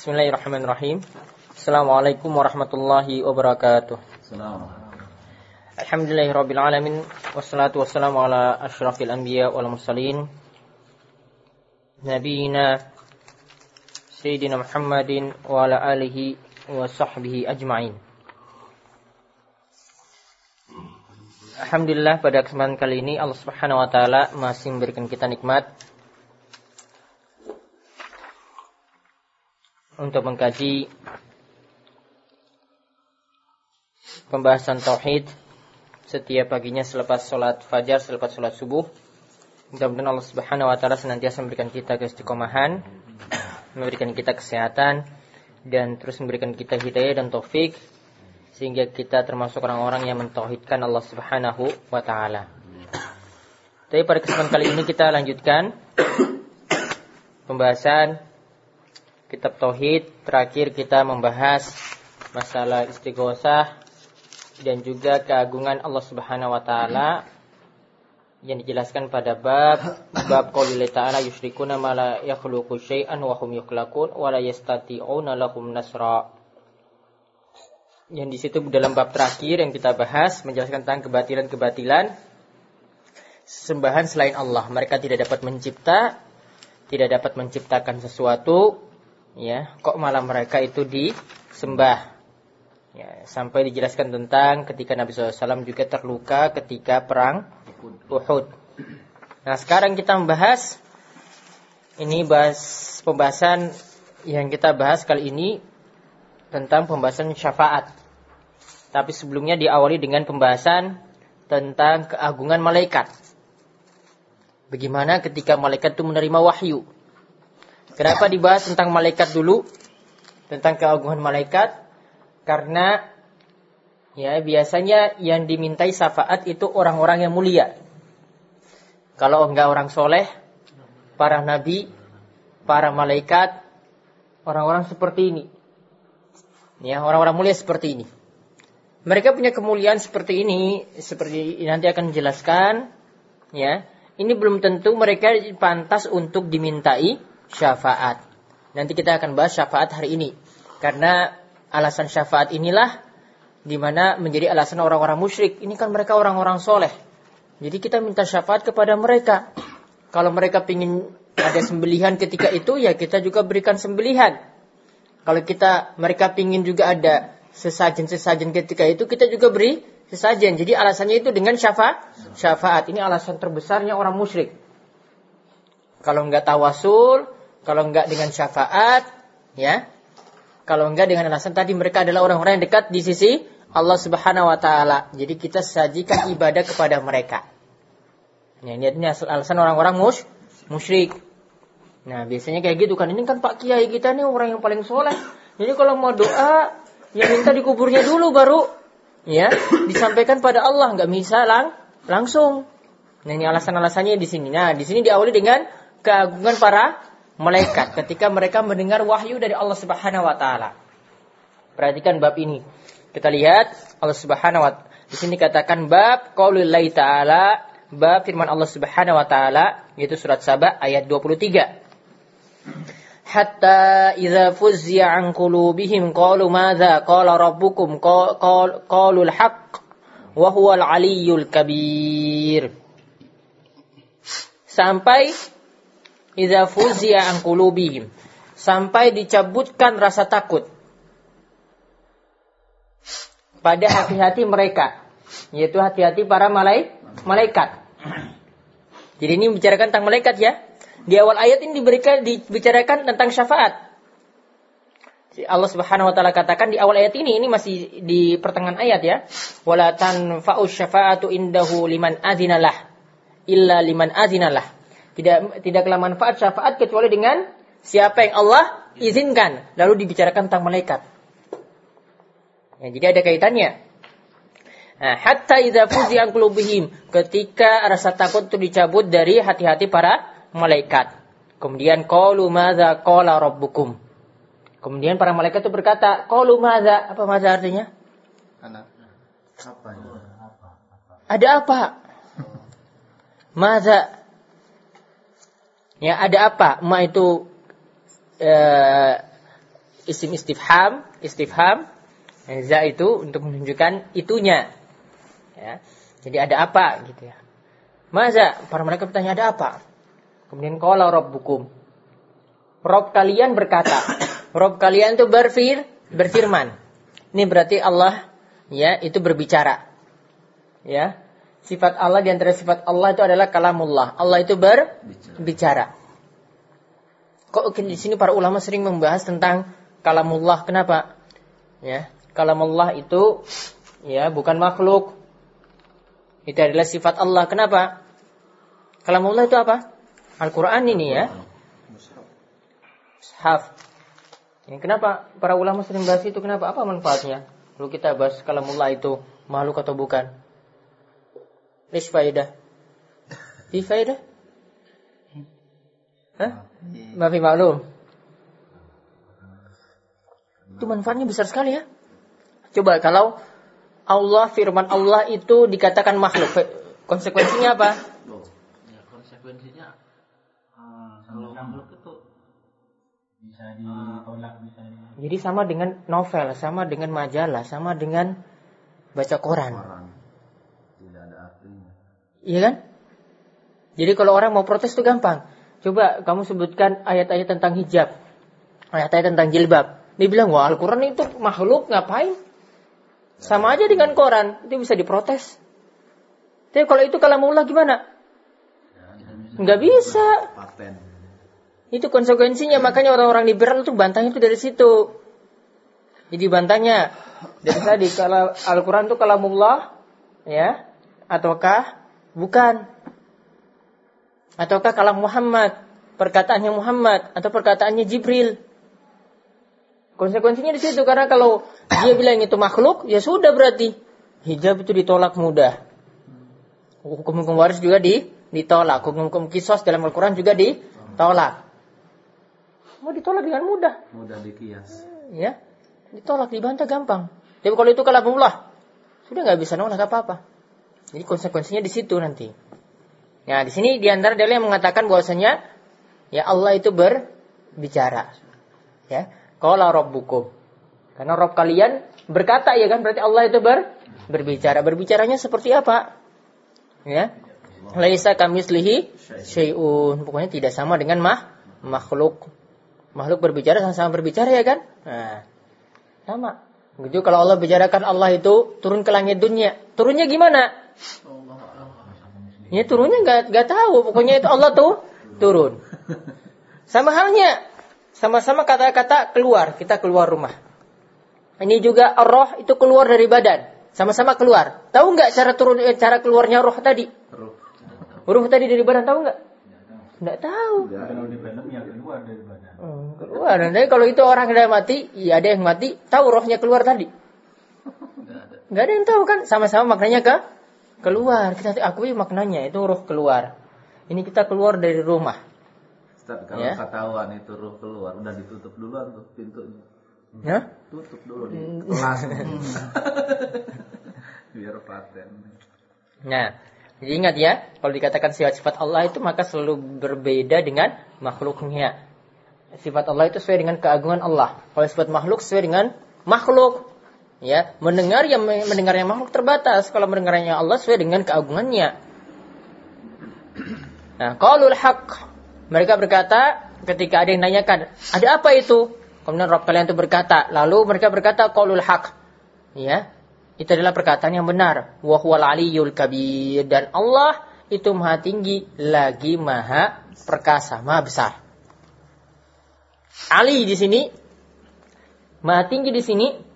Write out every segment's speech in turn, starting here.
Bismillahirrahmanirrahim. Assalamualaikum warahmatullahi wabarakatuh. Alhamdulillahirabbil alamin wassalatu wassalamu ala asyrafil anbiya wal mursalin nabiyina sayyidina Muhammadin wa ala alihi wa sahbihi ajmain. Alhamdulillah pada kesempatan kali ini Allah Subhanahu wa taala masih memberikan kita nikmat untuk mengkaji pembahasan tauhid setiap paginya selepas sholat fajar, selepas sholat subuh. Mudah-mudahan Allah Subhanahu wa taala senantiasa memberikan kita keistiqomahan, memberikan kita kesehatan dan terus memberikan kita hidayah dan taufik sehingga kita termasuk orang-orang yang mentauhidkan Allah Subhanahu wa taala. Tapi pada kesempatan kali ini kita lanjutkan pembahasan kitab tauhid terakhir kita membahas masalah istighosah dan juga keagungan Allah Subhanahu wa taala yang dijelaskan pada bab bab qaulil ta'ala yusyrikuna ma la yakhluqu syai'an wa hum yukhlaqun wa la yastati'una lahum nasra. Yang di situ dalam bab terakhir yang kita bahas menjelaskan tentang kebatilan-kebatilan sembahan selain Allah. Mereka tidak dapat mencipta, tidak dapat menciptakan sesuatu, ya kok malah mereka itu disembah? Ya sampai dijelaskan tentang ketika Nabi SAW juga terluka ketika perang Uhud. Nah sekarang kita membahas ini bahas pembahasan yang kita bahas kali ini tentang pembahasan syafaat. Tapi sebelumnya diawali dengan pembahasan tentang keagungan malaikat. Bagaimana ketika malaikat itu menerima wahyu Kenapa dibahas tentang malaikat dulu? Tentang keagungan malaikat? Karena ya biasanya yang dimintai syafaat itu orang-orang yang mulia. Kalau enggak orang soleh, para nabi, para malaikat, orang-orang seperti ini. Ya, orang-orang mulia seperti ini. Mereka punya kemuliaan seperti ini, seperti nanti akan dijelaskan, ya. Ini belum tentu mereka pantas untuk dimintai syafaat. Nanti kita akan bahas syafaat hari ini. Karena alasan syafaat inilah di mana menjadi alasan orang-orang musyrik. Ini kan mereka orang-orang soleh. Jadi kita minta syafaat kepada mereka. Kalau mereka ingin ada sembelihan ketika itu, ya kita juga berikan sembelihan. Kalau kita mereka ingin juga ada sesajen-sesajen ketika itu, kita juga beri sesajen. Jadi alasannya itu dengan syafaat. Syafaat ini alasan terbesarnya orang musyrik. Kalau nggak tawasul, kalau enggak dengan syafaat, ya. Kalau enggak dengan alasan tadi mereka adalah orang-orang yang dekat di sisi Allah Subhanahu wa taala. Jadi kita sajikan ibadah kepada mereka. Nah, ini alasan orang-orang mus musyrik. Nah, biasanya kayak gitu kan. Ini kan Pak Kiai kita nih orang yang paling soleh. Jadi kalau mau doa, ya minta di kuburnya dulu baru ya disampaikan pada Allah, nggak bisa lang langsung. Nah, ini alasan-alasannya di sini. Nah, di sini diawali dengan keagungan para malaikat ketika mereka mendengar wahyu dari Allah Subhanahu wa taala. Perhatikan bab ini. Kita lihat Allah Subhanahu wa di sini katakan bab qaulullahi taala, bab firman Allah Subhanahu wa taala yaitu surat Saba ayat 23. Hatta idza fuzziya an qulubihim qalu madza qala rabbukum qalu al-haqq wa huwa al-aliyyul kabir. Sampai idza fuziya an qulubihim sampai dicabutkan rasa takut pada hati-hati mereka yaitu hati-hati para malai malaikat. Jadi ini bicarakan tentang malaikat ya. Di awal ayat ini diberikan dibicarakan tentang syafaat. Allah Subhanahu wa taala katakan di awal ayat ini ini masih di pertengahan ayat ya. Wala tanfa'u syafa'atu indahu liman adzinalah illa liman adzinalah. Tidak tidaklah manfaat syafaat kecuali dengan siapa yang Allah izinkan. Lalu dibicarakan tentang malaikat. Ya, jadi ada kaitannya. Nah, hatta idza fuzi'an qulubihim ketika rasa takut itu dicabut dari hati-hati para malaikat. Kemudian qalu madza qala rabbukum. Kemudian para malaikat itu berkata, qalu madza? Apa madza artinya? Anak. Apa ini? Ada apa? Madza? Ya, ada apa? Ma itu e, isim istifham, istifham. Za itu untuk menunjukkan itunya. Ya. Jadi ada apa gitu ya. Masa para mereka bertanya ada apa? Kemudian qala rabbukum. Rob kalian berkata. Rob kalian itu berfir, berfirman. Ini berarti Allah ya itu berbicara. Ya. Sifat Allah di antara sifat Allah itu adalah kalamullah. Allah itu berbicara. Kok di sini para ulama sering membahas tentang kalamullah? Kenapa? Ya, kalamullah itu ya bukan makhluk. Itu adalah sifat Allah. Kenapa? Kalamullah itu apa? Al-Quran ini ya. Mushaf. Ya, kenapa para ulama sering bahas itu? Kenapa? Apa manfaatnya? Lalu kita bahas kalamullah itu makhluk atau bukan? Fi faidah? Hah? Mafi maklum. Itu manfaatnya besar sekali ya. Coba kalau Allah firman Allah itu dikatakan makhluk, konsekuensinya apa? Ya, konsekuensinya uh, kalau makhluk itu bisa ditolak bisa Jadi sama dengan novel, sama dengan majalah, sama dengan baca koran. Iya kan? Jadi kalau orang mau protes itu gampang. Coba kamu sebutkan ayat-ayat tentang hijab. Ayat-ayat tentang jilbab. Dia bilang, wah Al-Quran itu makhluk, ngapain? Sama aja dengan koran, itu bisa diprotes. Tapi kalau itu kalamullah gimana? Nggak bisa. Itu konsekuensinya, makanya orang-orang liberal itu bantahnya itu dari situ. Jadi bantahnya dari tadi kalau Al-Quran itu kalamullah, ya, ataukah bukan? Ataukah kalam Muhammad, perkataannya Muhammad atau perkataannya Jibril? Konsekuensinya di situ karena kalau dia bilang itu makhluk, ya sudah berarti hijab itu ditolak mudah. Hukum-hukum waris juga di, ditolak. Hukum-hukum kisos dalam Al-Quran juga ditolak. Mau ditolak dengan mudah. Mudah dikias. Ya, ditolak, dibantah gampang. Tapi kalau itu kalamullah, sudah nggak bisa nolak apa-apa. Jadi konsekuensinya di situ nanti. Nah, di sini di antara dalil yang mengatakan bahwasanya ya Allah itu berbicara. Ya, Qala rabbukum. Karena Rob kalian berkata ya kan berarti Allah itu ber, berbicara. Berbicaranya seperti apa? Ya. Laisa kamislihi syai'un. Pokoknya tidak sama dengan mah makhluk. Makhluk berbicara sama-sama berbicara ya kan? Nah, sama. Begitu kalau Allah bicarakan Allah itu turun ke langit dunia. Turunnya gimana? Ya turunnya nggak nggak tahu. Pokoknya itu Allah tuh turun. Sama halnya sama-sama kata-kata keluar, kita keluar rumah. Ini juga roh itu keluar dari badan, sama-sama keluar. Tahu nggak cara turun eh, cara keluarnya roh tadi? Roh. Tadi dari badan tahu nggak? Nggak tahu. Kalau di ya keluar dari badan. Hmm, keluar. Nanti kalau itu orang yang mati, ya ada yang mati, tahu rohnya keluar tadi. Nggak ada yang tahu kan? Sama-sama maknanya ke keluar. Kita akui maknanya itu roh keluar. Ini kita keluar dari rumah. Ustaz, kalau Ya. ketahuan itu ruh keluar, udah ditutup duluan tuh pintunya. Ya? Tutup dulu di kelas. Biar paten. Nah, jadi ingat ya, kalau dikatakan sifat-sifat Allah itu maka selalu berbeda dengan makhluknya. Sifat Allah itu sesuai dengan keagungan Allah. Kalau sifat makhluk sesuai dengan makhluk. Ya, mendengar yang mendengarnya makhluk terbatas. Kalau mendengarnya Allah sesuai dengan keagungannya. Nah, qaulul haq. Mereka berkata ketika ada yang nanyakan, ada apa itu? Kemudian Rabb kalian itu berkata, lalu mereka berkata qaulul haq. Ya, itu adalah perkataan yang benar. Wa huwal aliyyul kabir dan Allah itu maha tinggi lagi maha perkasa, maha besar. Ali di sini maha tinggi di sini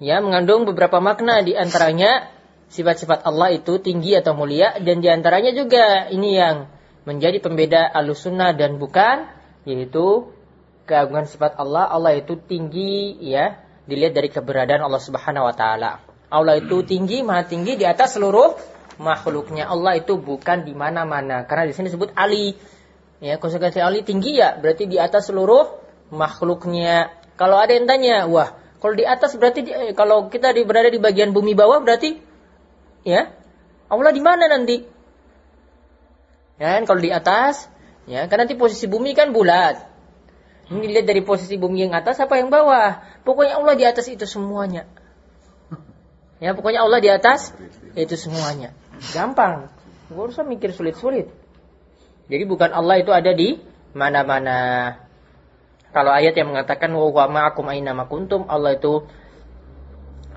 ya mengandung beberapa makna di antaranya sifat-sifat Allah itu tinggi atau mulia dan di antaranya juga ini yang menjadi pembeda alusunnah dan bukan yaitu keagungan sifat Allah Allah itu tinggi ya dilihat dari keberadaan Allah Subhanahu wa taala. Allah itu tinggi, maha tinggi di atas seluruh makhluknya. Allah itu bukan di mana-mana. Karena di sini disebut Ali. Ya, konsekuensi Ali tinggi ya, berarti di atas seluruh makhluknya. Kalau ada yang tanya, wah, kalau di atas berarti di- eh, kalau kita di, berada di bagian bumi bawah berarti ya, Allah di mana nanti? Ya, kan kalau di atas, ya, kan nanti posisi bumi kan bulat. Ini dilihat dari posisi bumi yang atas apa yang bawah. Pokoknya Allah di atas itu semuanya. Ya, pokoknya Allah di atas itu semuanya. Gampang. Gak usah mikir sulit-sulit. Jadi bukan Allah itu ada di mana-mana. Kalau ayat yang mengatakan wa ma'akum aina kuntum, Allah itu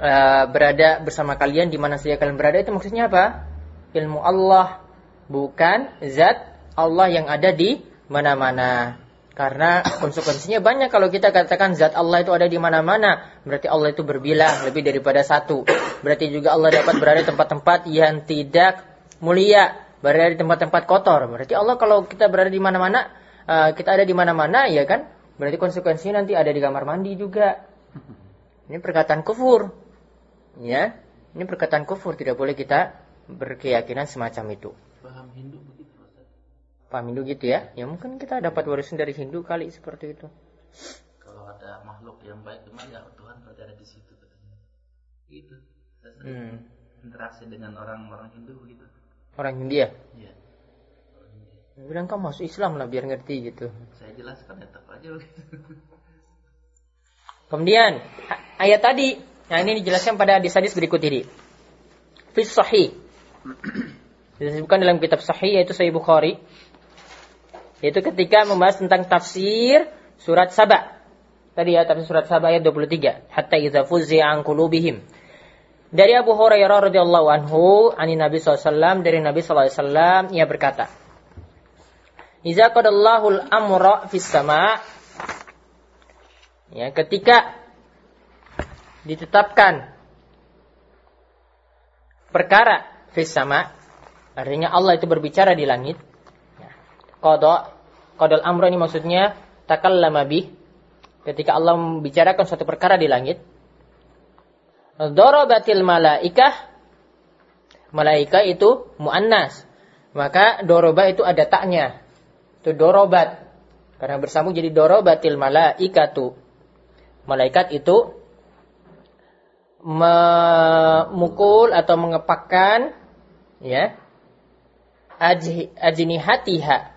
uh, berada bersama kalian di mana saja kalian berada itu maksudnya apa? Ilmu Allah bukan zat Allah yang ada di mana-mana. Karena konsekuensinya banyak kalau kita katakan zat Allah itu ada di mana-mana, berarti Allah itu berbilang lebih daripada satu. Berarti juga Allah dapat berada di tempat-tempat yang tidak mulia, berada di tempat-tempat kotor. Berarti Allah kalau kita berada di mana-mana, uh, kita ada di mana-mana, ya kan? Berarti konsekuensinya nanti ada di kamar mandi juga. Ini perkataan kufur. Ya, ini perkataan kufur tidak boleh kita berkeyakinan semacam itu. Paham Hindu Paham Hindu gitu ya? Ya mungkin kita dapat warisan dari Hindu kali seperti itu. Kalau ada makhluk yang baik cuma ya Tuhan berarti ada di situ katanya. Gitu. Hmm. Interaksi dengan orang-orang Hindu begitu. Orang India? Iya. Bilang kamu masuk Islam lah biar ngerti gitu. Saya jelaskan ya tetap aja begitu. Kemudian ayat tadi, nah ini dijelaskan pada hadis-hadis berikut ini. Fis sahih. Disebutkan dalam kitab sahih yaitu Sahih Bukhari yaitu ketika membahas tentang tafsir surat Saba. Tadi ya tafsir surat Saba ayat 23. Hatta idza fuzzi'a an qulubihim. Dari Abu Hurairah radhiyallahu anhu, ani Nabi SAW, dari Nabi SAW, ia berkata, Iza qadallahu al-amra fis sama Ya, ketika ditetapkan perkara fis sama, artinya Allah itu berbicara di langit. Ya, qada Qadal amro ini maksudnya takallama bih. Ketika Allah membicarakan suatu perkara di langit. Dorobatil malaikah. Malaika itu muannas. Maka doroba itu ada taknya. Itu dorobat. Karena bersambung jadi dorobatil malaikatu. Malaikat itu memukul atau mengepakkan ya ajnihatiha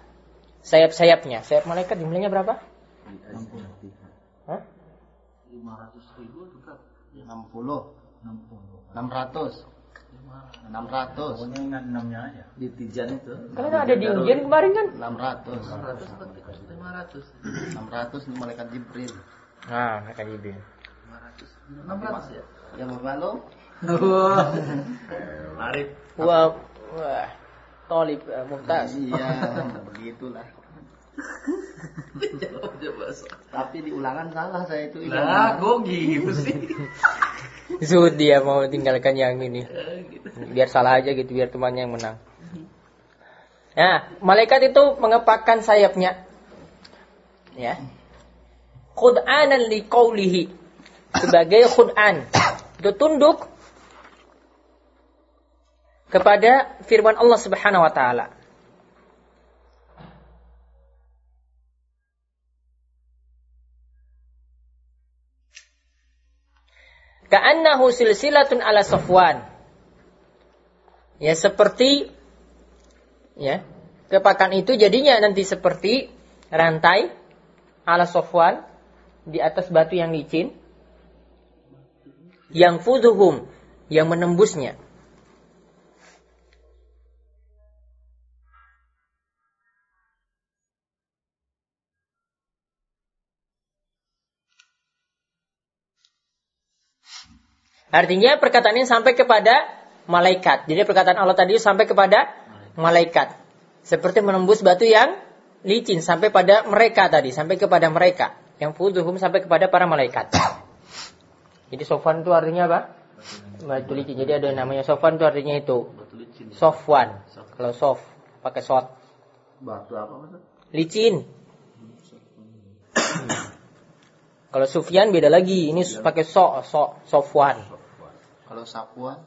sayap-sayapnya. Sayap malaikat jumlahnya berapa? 60. Hah? 500 ribu tetap. 60. 60. 600. 600. Pokoknya ingat enamnya aja. Di Tijan itu. Karena ada di ujian kemarin kan? 600. 600 500. 600 ini malaikat Jibril. Nah, malaikat Jibril. 500. 600 ya? Yang apa lo? Wah. Arif. Wah, wah. Tolib uh, Mumtaz. Iya, begitulah. Tapi di ulangan salah saya itu. Lah, kok gitu sih? Zuhud dia mau tinggalkan yang ini. Biar salah aja gitu, biar temannya yang menang. Nah, malaikat itu mengepakkan sayapnya. Ya. Khud'anan liqaulihi. Sebagai khud'an. Itu tunduk kepada firman Allah Subhanahu wa taala. Ka'annahu silsilatun ala Safwan. Ya seperti ya, kepakan itu jadinya nanti seperti rantai ala Safwan di atas batu yang licin yang fuduhum yang menembusnya. Artinya perkataan ini sampai kepada malaikat. Jadi perkataan Allah tadi sampai kepada malaikat. Seperti menembus batu yang licin sampai pada mereka tadi, sampai kepada mereka. Yang fuduhum sampai kepada para malaikat. Jadi sofan itu artinya apa? Batu licin. Jadi ada namanya sofan itu artinya itu. Sofwan. Kalau sof pakai sot. Batu apa maksud? Licin. Kalau Sufyan beda lagi. Ini pakai so, so, sofwan. Kalau sapuan?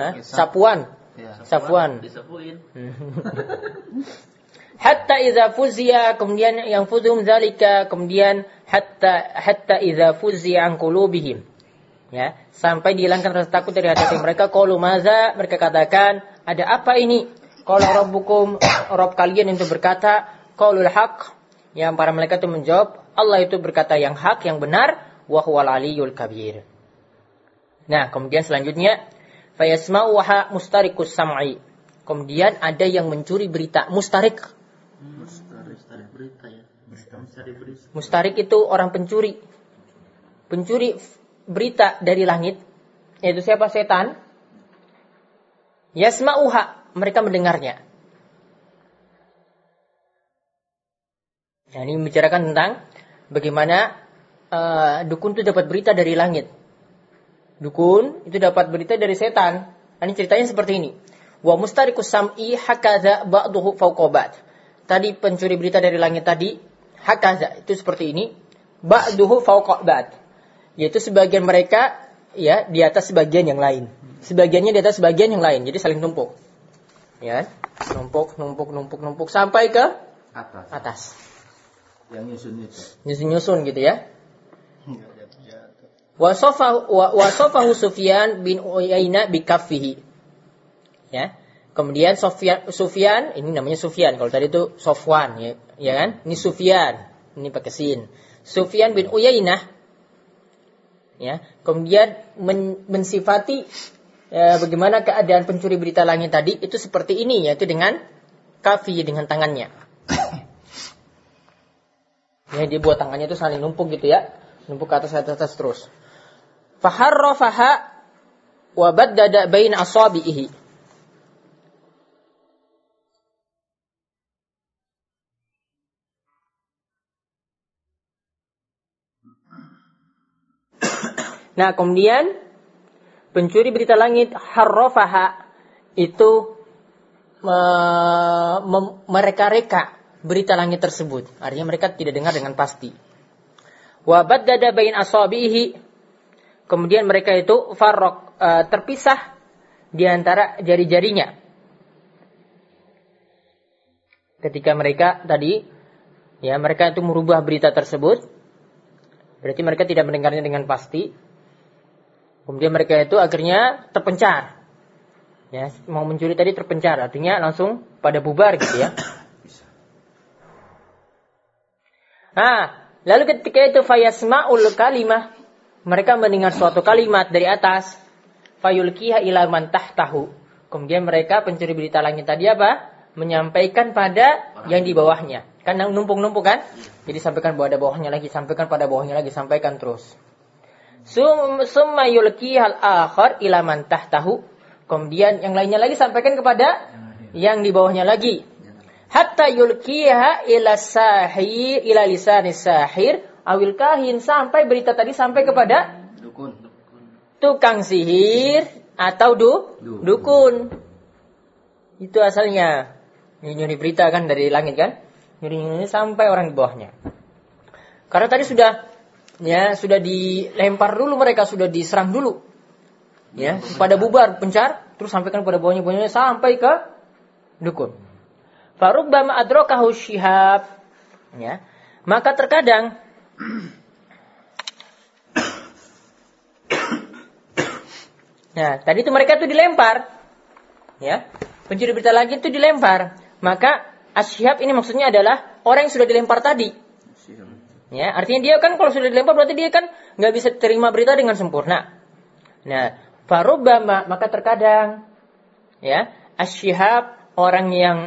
Hah? Sapuan. Ya. Sapuan. Disapuin. hatta idza fuzia kemudian yang fuzum zalika kemudian hatta hatta idza fuzia an qulubihim ya sampai dihilangkan rasa takut dari hati mereka qalu maza mereka katakan ada apa ini qala rabbukum rabb kalian itu berkata qaulul haq yang para malaikat itu menjawab Allah itu berkata yang hak, yang benar, wa huwal aliyul kabir. Nah, kemudian selanjutnya fayasma'u wa mustarikus sam'i. Kemudian ada yang mencuri berita, mustarik. Mustarik, mustarik berita ya. Mustarik berita. Mustarik itu orang pencuri. Pencuri berita dari langit, yaitu siapa setan. Yasma'uha, mereka mendengarnya. Nah, ini membicarakan tentang bagaimana uh, dukun itu dapat berita dari langit. Dukun itu dapat berita dari setan. Nah, ini ceritanya seperti ini. Wa mustarikus sam'i hakaza ba'duhu fauqobat. Tadi pencuri berita dari langit tadi, hakaza itu seperti ini. Ba'duhu fauqobat. Yaitu sebagian mereka ya di atas sebagian yang lain. Sebagiannya di atas sebagian yang lain. Jadi saling numpuk. Ya, numpuk, numpuk, numpuk, numpuk sampai ke Atas. atas. Yang nyusun itu. Nyusun-nyusun gitu ya. Wasofa wasofahu Sufyan bin Uyainah bikaffihi. Ya. Kemudian Sufyan, Sufyan ini namanya Sufyan. Kalau tadi itu Sofwan ya, ya kan? Ini Sufyan. Ini pakai sin. Sufyan bin Uyainah ya. Kemudian men- mensifati ya, bagaimana keadaan pencuri berita langit tadi itu seperti ini yaitu dengan kafi dengan tangannya. Ya, dia buat tangannya itu saling numpuk gitu ya. Numpuk ke atas atas, atas terus. Faharrafaha wa baddada bain asabihi. Nah, kemudian pencuri berita langit harrafaha itu me- mem- mereka-reka berita langit tersebut. Artinya mereka tidak dengar dengan pasti. Wa baddada bain asabihi. Kemudian mereka itu farrok eh, terpisah di antara jari-jarinya. Ketika mereka tadi ya mereka itu merubah berita tersebut berarti mereka tidak mendengarnya dengan pasti. Kemudian mereka itu akhirnya terpencar. Ya, mau mencuri tadi terpencar, artinya langsung pada bubar gitu ya. Nah, lalu ketika itu fayasma'ul kalimah, mereka mendengar suatu kalimat dari atas, fayulkiha ila man tahtahu. Kemudian mereka pencuri berita langit tadi apa? Menyampaikan pada yang di bawahnya. Kan numpuk-numpuk kan? Jadi sampaikan pada bawahnya lagi, sampaikan pada bawahnya lagi, sampaikan terus. Sum- Summa yulkihal akhar ila man tahtahu. Kemudian yang lainnya lagi sampaikan kepada yang di bawahnya lagi. Hatta yulkiha ila sahir ila lisanis sahir awil kahin sampai berita tadi sampai kepada Dukun. tukang sihir atau du Dukun. dukun. Itu asalnya. Ini nyuri berita kan dari langit kan? Nyuri-nyuri sampai orang di bawahnya. Karena tadi sudah ya sudah dilempar dulu mereka sudah diserang dulu. Ya, pada bubar pencar terus sampaikan pada bawahnya bawahnya sampai ke dukun. Farubbama adrakahu syihab. Ya. Maka terkadang Nah, tadi itu mereka itu dilempar. Ya. Pencuri berita lagi itu dilempar. Maka asyhab ini maksudnya adalah orang yang sudah dilempar tadi. Ya, artinya dia kan kalau sudah dilempar berarti dia kan nggak bisa terima berita dengan sempurna. Nah, farubbama maka terkadang ya, asyhab orang yang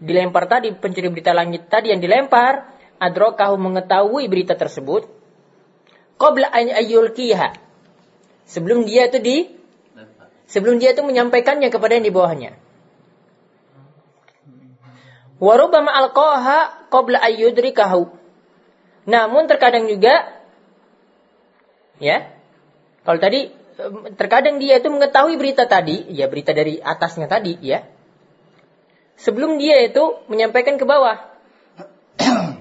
dilempar tadi pencuri berita langit tadi yang dilempar. Adrokahu mengetahui berita tersebut. Qabla an ayyulkiha sebelum dia itu di sebelum dia itu menyampaikannya kepada yang di bawahnya. Warubama alqaha qabla ayyudrikahu namun terkadang juga ya kalau tadi terkadang dia itu mengetahui berita tadi ya berita dari atasnya tadi ya sebelum dia itu menyampaikan ke bawah.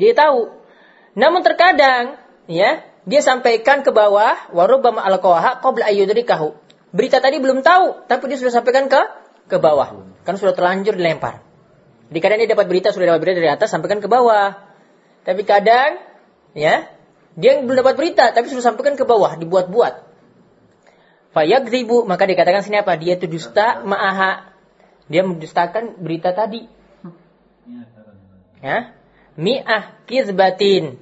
Dia tahu. Namun terkadang ya dia sampaikan ke bawah warubama alqaha qabla ayyudrikahu berita tadi belum tahu tapi dia sudah sampaikan ke ke bawah. Kan sudah terlanjur dilempar. Di kadang dia dapat berita sudah dapat berita dari atas sampaikan ke bawah. Tapi kadang ya dia belum dapat berita tapi sudah sampaikan ke bawah dibuat-buat. Fayakdzibu maka dikatakan sini apa? Dia itu dusta ma'aha dia mendustakan berita tadi ya mi'ah kizbatin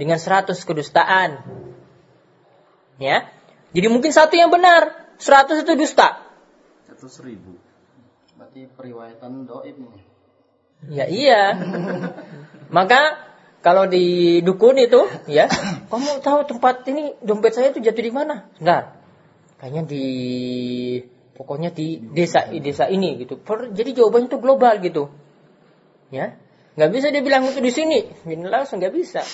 dengan seratus kedustaan. Ya. Jadi mungkin satu yang benar, seratus itu dusta. Satu seribu. Berarti periwayatan doib nih. Ya iya. Maka kalau di dukun itu, ya, kamu tahu tempat ini dompet saya itu jatuh di mana? Sebentar. Kayaknya di pokoknya di desa desa ini gitu. Per, jadi jawabannya itu global gitu. Ya. nggak bisa dia bilang itu di sini. Ini langsung nggak bisa.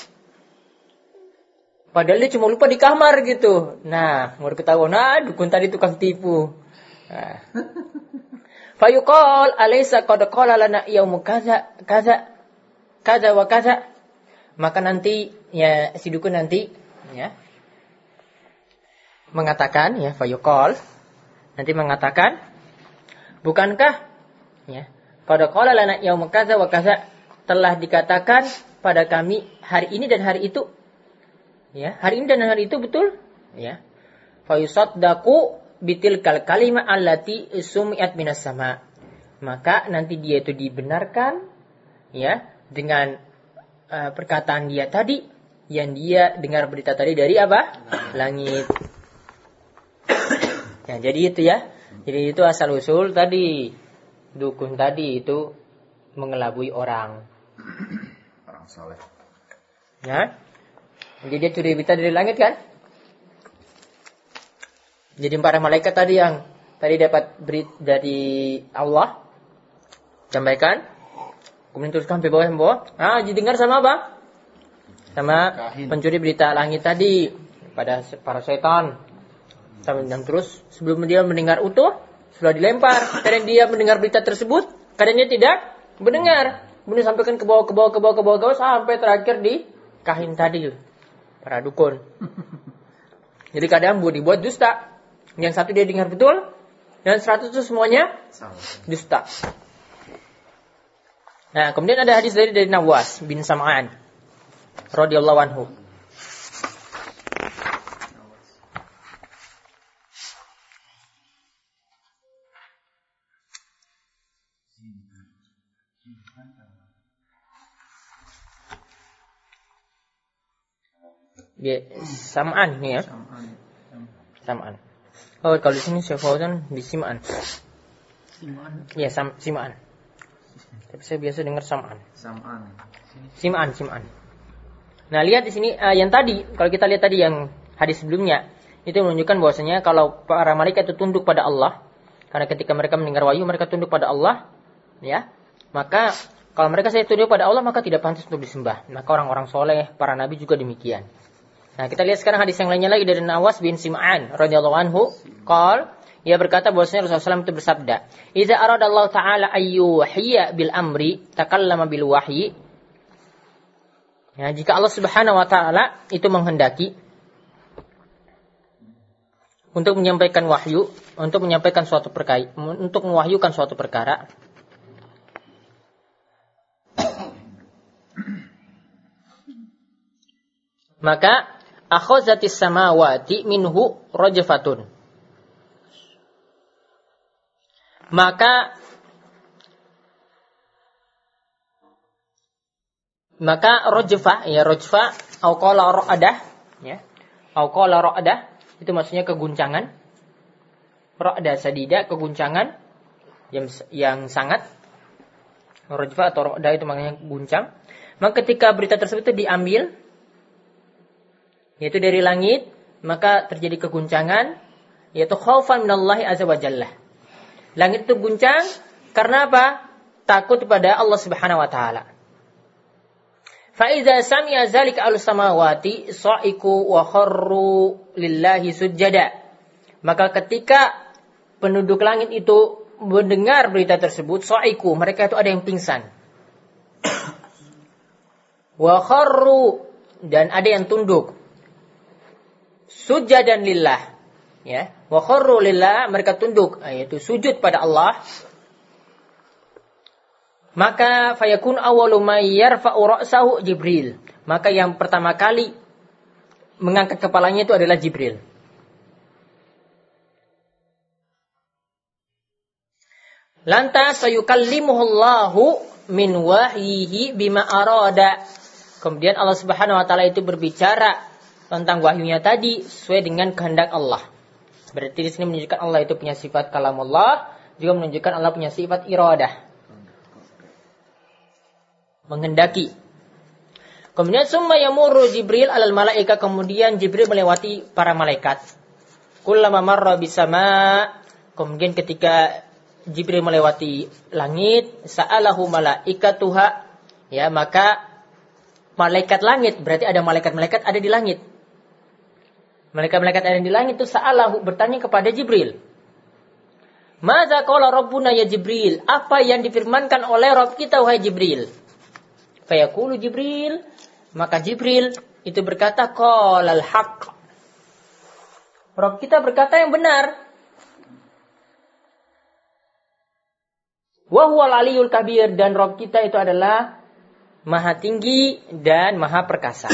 Padahal dia cuma lupa di kamar gitu. Nah, mau ketahuan, nah dukun tadi tukang tipu. Nah. Fayuqal alaysa qad qala lana yaumu kaza kaza kaza wa kaza maka nanti ya si dukun nanti ya mengatakan ya fayuqal nanti mengatakan bukankah ya pada qala lana yaum kaza wa telah dikatakan pada kami hari ini dan hari itu ya hari ini dan hari itu betul ya fayusaddaqu bitil kal kalima allati sumi'at minas sama maka nanti dia itu dibenarkan ya dengan uh, perkataan dia tadi yang dia dengar berita tadi dari apa? Langit. Ya, jadi itu ya. Jadi itu asal usul tadi dukun tadi itu mengelabui orang. Orang soleh. Ya. Jadi dia curi berita dari langit kan? Jadi para malaikat tadi yang tadi dapat berita dari Allah sampaikan Kemudian teruskan sampai bawah sampai bawah. Ah, didengar sama apa? Sama Kahin. pencuri berita langit tadi pada para setan. Dan terus sebelum dia mendengar utuh, sudah dilempar. Kadang dia mendengar berita tersebut, kadangnya tidak mendengar. Kemudian sampaikan ke bawah, ke bawah, ke bawah, ke bawah, ke bawah, sampai terakhir di kahin tadi. Para dukun. Jadi kadang buat dibuat dusta. Yang satu dia dengar betul, dan seratus itu semuanya dusta. Nah, kemudian ada hadis dari dari Nawas bin Sam'an radhiyallahu anhu. Ya, Sam'an ini ya. Sam'an. Oh, kalau di sini Syekh Fauzan di Sim'an. Sim'an. Ya, Sim'an. Tapi saya biasa dengar sam'an. Sam'an. Sim'an, sim'an. Nah, lihat di sini uh, yang tadi, kalau kita lihat tadi yang hadis sebelumnya, itu menunjukkan bahwasanya kalau para malaikat itu tunduk pada Allah, karena ketika mereka mendengar wahyu mereka tunduk pada Allah, ya. Maka kalau mereka saya tunduk pada Allah maka tidak pantas untuk disembah. Maka orang-orang soleh, para nabi juga demikian. Nah, kita lihat sekarang hadis yang lainnya lagi dari Nawas bin Sim'an radhiyallahu anhu, qal ia berkata bahwasanya Rasulullah SAW itu bersabda, "Idza Allah ta'ala ayyuhiyya bil amri takallama bil wahyi." Ya, jika Allah Subhanahu wa taala itu menghendaki untuk menyampaikan wahyu, untuk menyampaikan suatu perkara, untuk mewahyukan suatu perkara, maka akhazatis samawati minhu rajfatun. Maka maka rojfa ya rojfa au qala ra'adah ya. Au qala ra'adah itu maksudnya keguncangan. Ra'da sadida keguncangan yang yang sangat. Rojfa atau ra'da itu maknanya guncang. Maka ketika berita tersebut itu diambil yaitu dari langit maka terjadi keguncangan yaitu khaufan minallahi azza wa jalla Langit itu guncang karena apa? Takut kepada Allah Subhanahu wa taala. Faiza sami'a zalika al samawati sa'iku wa kharru lillahi sujada. Maka ketika penduduk langit itu mendengar berita tersebut, sa'iku, mereka itu ada yang pingsan. wa kharru dan ada yang tunduk. Sujadan lillah. Ya. Wa kharru lillah mereka tunduk. Yaitu sujud pada Allah. Maka fayakun awwalu may yarfa'u ra'sahu Jibril. Maka yang pertama kali mengangkat kepalanya itu adalah Jibril. Lantas sayukallimuhullahu min wahyihi bima arada. Kemudian Allah Subhanahu wa taala itu berbicara tentang wahyunya tadi sesuai dengan kehendak Allah. Berarti di sini menunjukkan Allah itu punya sifat kalam Allah, juga menunjukkan Allah punya sifat iradah. Menghendaki. Kemudian summa yamurru Jibril alal malaika kemudian Jibril melewati para malaikat. Kullama marra bisama kemudian ketika Jibril melewati langit, sa'alahu malaikatuha ya maka malaikat langit berarti ada malaikat-malaikat ada di langit. Malaikat-malaikat ada di langit itu sa'alahu bertanya kepada Jibril. Maza qala rabbuna ya Jibril? Apa yang difirmankan oleh Rabb kita wahai Jibril? Fayaqulu Jibril, maka Jibril itu berkata qalal haqq. Rabb kita berkata yang benar. Aliyul kabir dan Rob kita itu adalah maha tinggi dan maha perkasa.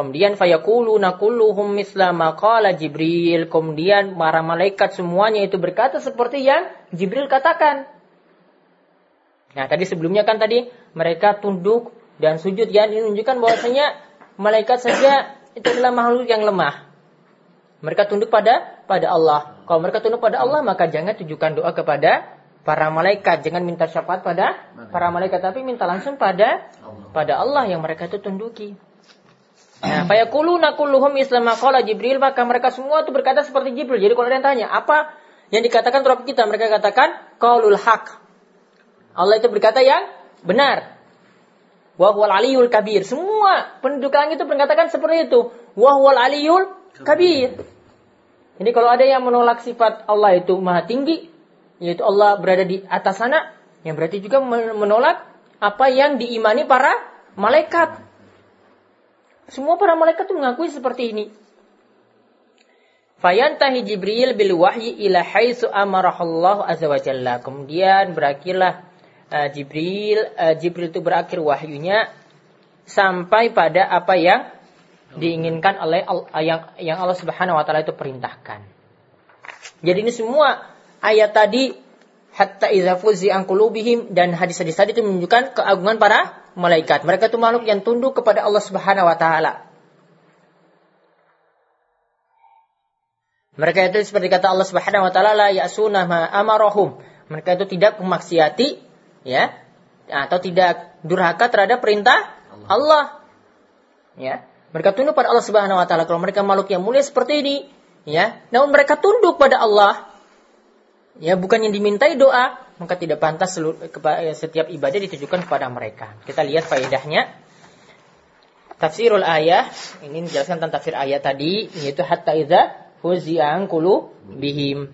Kemudian fayaqulu nakulluhum misla maqala Jibril. Kemudian para malaikat semuanya itu berkata seperti yang Jibril katakan. Nah, tadi sebelumnya kan tadi mereka tunduk dan sujud yang menunjukkan bahwasanya malaikat saja itu adalah makhluk yang lemah. Mereka tunduk pada pada Allah. Kalau mereka tunduk pada Allah, maka jangan tujukan doa kepada para malaikat. Jangan minta syafaat pada para malaikat, tapi minta langsung pada pada Allah yang mereka itu tunduki. Nah, fayaquluna kulluhum islam qala Jibril, maka mereka semua itu berkata seperti Jibril. Jadi kalau ada yang tanya, apa yang dikatakan terhadap kita? Mereka katakan qaulul haq. Allah itu berkata yang benar. Wa huwal aliyul kabir. Semua penduduk langit itu berkatakan seperti itu. Wa huwal aliyul kabir. Jadi kalau ada yang menolak sifat Allah itu maha tinggi, yaitu Allah berada di atas sana, yang berarti juga menolak apa yang diimani para malaikat. Semua para malaikat itu mengakui seperti ini. Fayantahi Jibril bil wahyi ila haitsu amarahallahu azza wa jalla. Kemudian berakhirlah uh, Jibril uh, Jibril itu berakhir wahyunya sampai pada apa yang diinginkan oleh yang yang Allah Subhanahu wa taala itu perintahkan. Jadi ini semua ayat tadi hatta idza fuzi an dan hadis-hadis tadi itu menunjukkan keagungan para malaikat. Mereka itu makhluk yang tunduk kepada Allah Subhanahu wa taala. Mereka itu seperti kata Allah Subhanahu wa taala la ya'suna ma amarahum. Mereka itu tidak memaksiati ya atau tidak durhaka terhadap perintah Allah. Allah. Ya. Mereka tunduk pada Allah Subhanahu wa taala. Kalau mereka makhluk yang mulia seperti ini, ya, namun mereka tunduk pada Allah. Ya, bukan yang dimintai doa, maka tidak pantas setiap ibadah ditujukan kepada mereka. Kita lihat faedahnya. Tafsirul ayah, ini menjelaskan tentang tafsir ayat tadi, yaitu hatta idza huzi'an kulu bihim.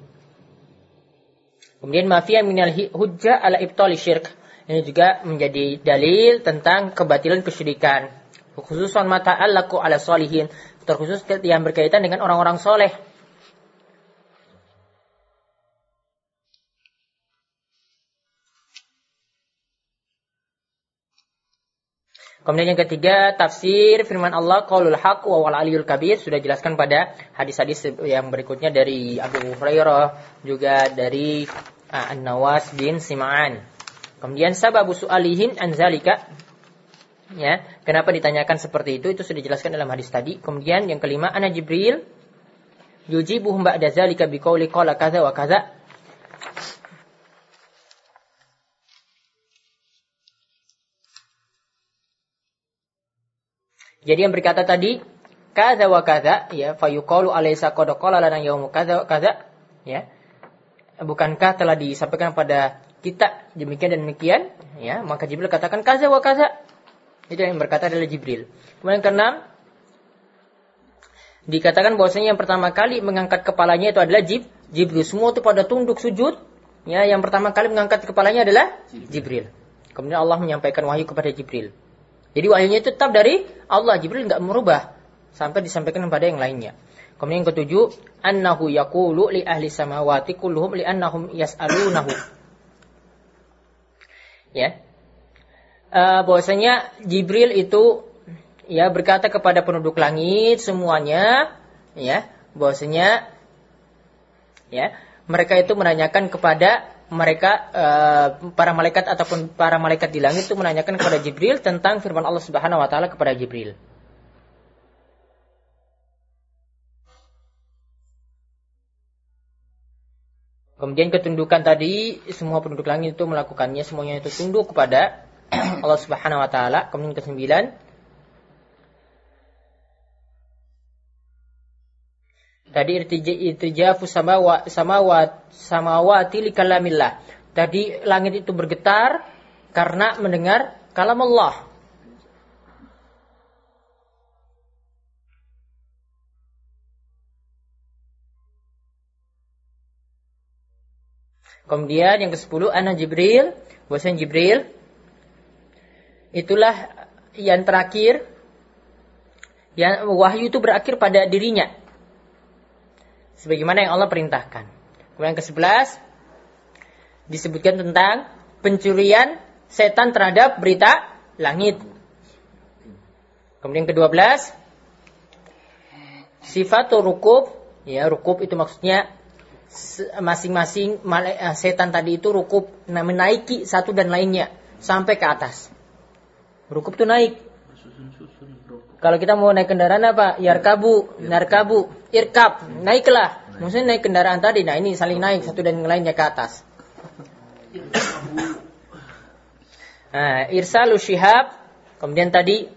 Kemudian mafia minal hujjah ala ibtali syirk. Ini juga menjadi dalil tentang kebatilan kesyirikan khususan mata allaku ala solihin terkhusus yang berkaitan dengan orang-orang soleh Kemudian yang ketiga, tafsir firman Allah qaulul haq wa wal aliyul kabir sudah jelaskan pada hadis-hadis yang berikutnya dari Abu Hurairah juga dari uh, An-Nawas bin Sim'an. Kemudian sababu su'alihin anzalika Ya, kenapa ditanyakan seperti itu? Itu sudah dijelaskan dalam hadis tadi. Kemudian yang kelima, ana Jibril yujibuhum ba'da zalika biqauli qala kaza wa kaza. Jadi yang berkata tadi kaza wa kaza ya fayuqalu alaysa qad qala lana yaumu kaza wa kaza ya. Bukankah telah disampaikan pada kita demikian dan demikian ya maka Jibril katakan kaza wa kaza itu yang berkata adalah Jibril. Kemudian keenam, dikatakan bahwasanya yang pertama kali mengangkat kepalanya itu adalah Jib, Jibril. Semua itu pada tunduk sujud. Ya, yang pertama kali mengangkat kepalanya adalah Jibril. Kemudian Allah menyampaikan wahyu kepada Jibril. Jadi wahyunya itu tetap dari Allah. Jibril nggak merubah sampai disampaikan kepada yang lainnya. Kemudian yang ketujuh, annahu yaqulu li ahli samawati kulluhum li annahum yas'alunahu. Ya, uh, bahwasanya Jibril itu ya berkata kepada penduduk langit semuanya ya bahwasanya ya mereka itu menanyakan kepada mereka uh, para malaikat ataupun para malaikat di langit itu menanyakan kepada Jibril tentang firman Allah Subhanahu wa taala kepada Jibril. Kemudian ketundukan tadi semua penduduk langit itu melakukannya semuanya itu tunduk kepada Allah Subhanahu wa taala. Kemudian kesembilan Tadi irtijafu samawat samawat samawati li kalamillah. Tadi langit itu bergetar karena mendengar kalam Allah. Kemudian yang ke-10 ana Jibril, bahasa Jibril itulah yang terakhir yang wahyu itu berakhir pada dirinya. Sebagaimana yang Allah perintahkan. Kemudian yang ke-11 disebutkan tentang pencurian setan terhadap berita langit. Kemudian ke-12 sifat rukub, ya rukub itu maksudnya masing-masing eh, setan tadi itu rukub menaiki satu dan lainnya sampai ke atas. Rukub itu naik. Kalau kita mau naik kendaraan apa? Yarkabu, narkabu, irkab, naiklah. Maksudnya naik kendaraan tadi. Nah ini saling naik satu dan yang lainnya ke atas. Nah, irsalu syihab. Kemudian tadi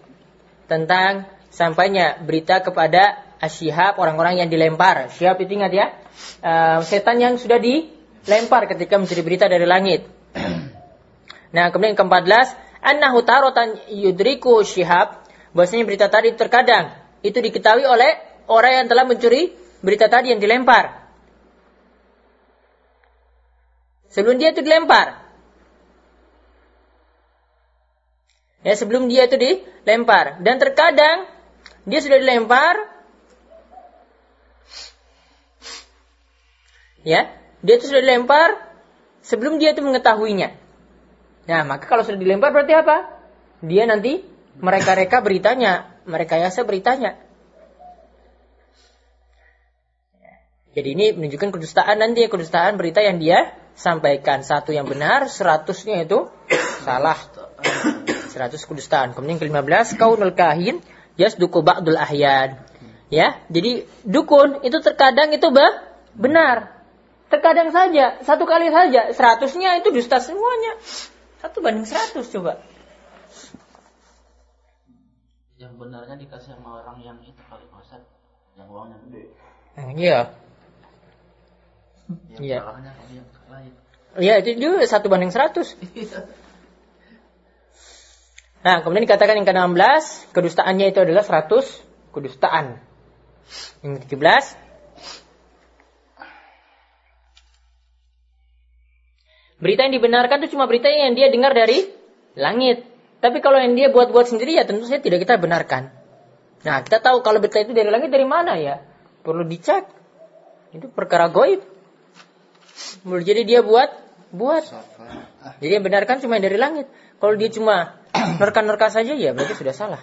tentang sampainya berita kepada asyihab orang-orang yang dilempar. Syihab itu ingat ya uh, setan yang sudah dilempar ketika mencuri berita dari langit. nah, kemudian yang ke-14, annahu tarotan yudriku syihab, bahwasanya berita tadi terkadang itu diketahui oleh orang yang telah mencuri berita tadi yang dilempar. Sebelum dia itu dilempar. Ya, sebelum dia itu dilempar. Dan terkadang dia sudah dilempar, ya dia itu sudah dilempar sebelum dia itu mengetahuinya. Nah, maka kalau sudah dilempar berarti apa? Dia nanti mereka-reka beritanya, mereka yasa beritanya. Jadi ini menunjukkan kedustaan nanti, kedustaan berita yang dia sampaikan. Satu yang benar, seratusnya itu salah. Seratus kedustaan. Kemudian ke-15, kaunul kahin, yasduku ba'dul ahyan. Ya, jadi dukun itu terkadang itu bah, benar. Terkadang saja, satu kali saja, seratusnya itu dusta semuanya. Satu banding seratus coba. Yang benarnya dikasih sama orang yang itu kali Ustaz. Yang uangnya gede. Hmm, iya. Yang iya. Iya, itu juga satu banding seratus. Nah, kemudian dikatakan yang ke-16, kedustaannya itu adalah seratus kedustaan. Yang ke-17, Berita yang dibenarkan itu cuma berita yang dia dengar dari langit. Tapi kalau yang dia buat-buat sendiri ya tentu saja tidak kita benarkan. Nah, kita tahu kalau berita itu dari langit dari mana ya? Perlu dicek. Itu perkara goib. Jadi dia buat buat. Jadi yang benarkan cuma dari langit. Kalau dia cuma nerka-nerka saja ya berarti sudah salah.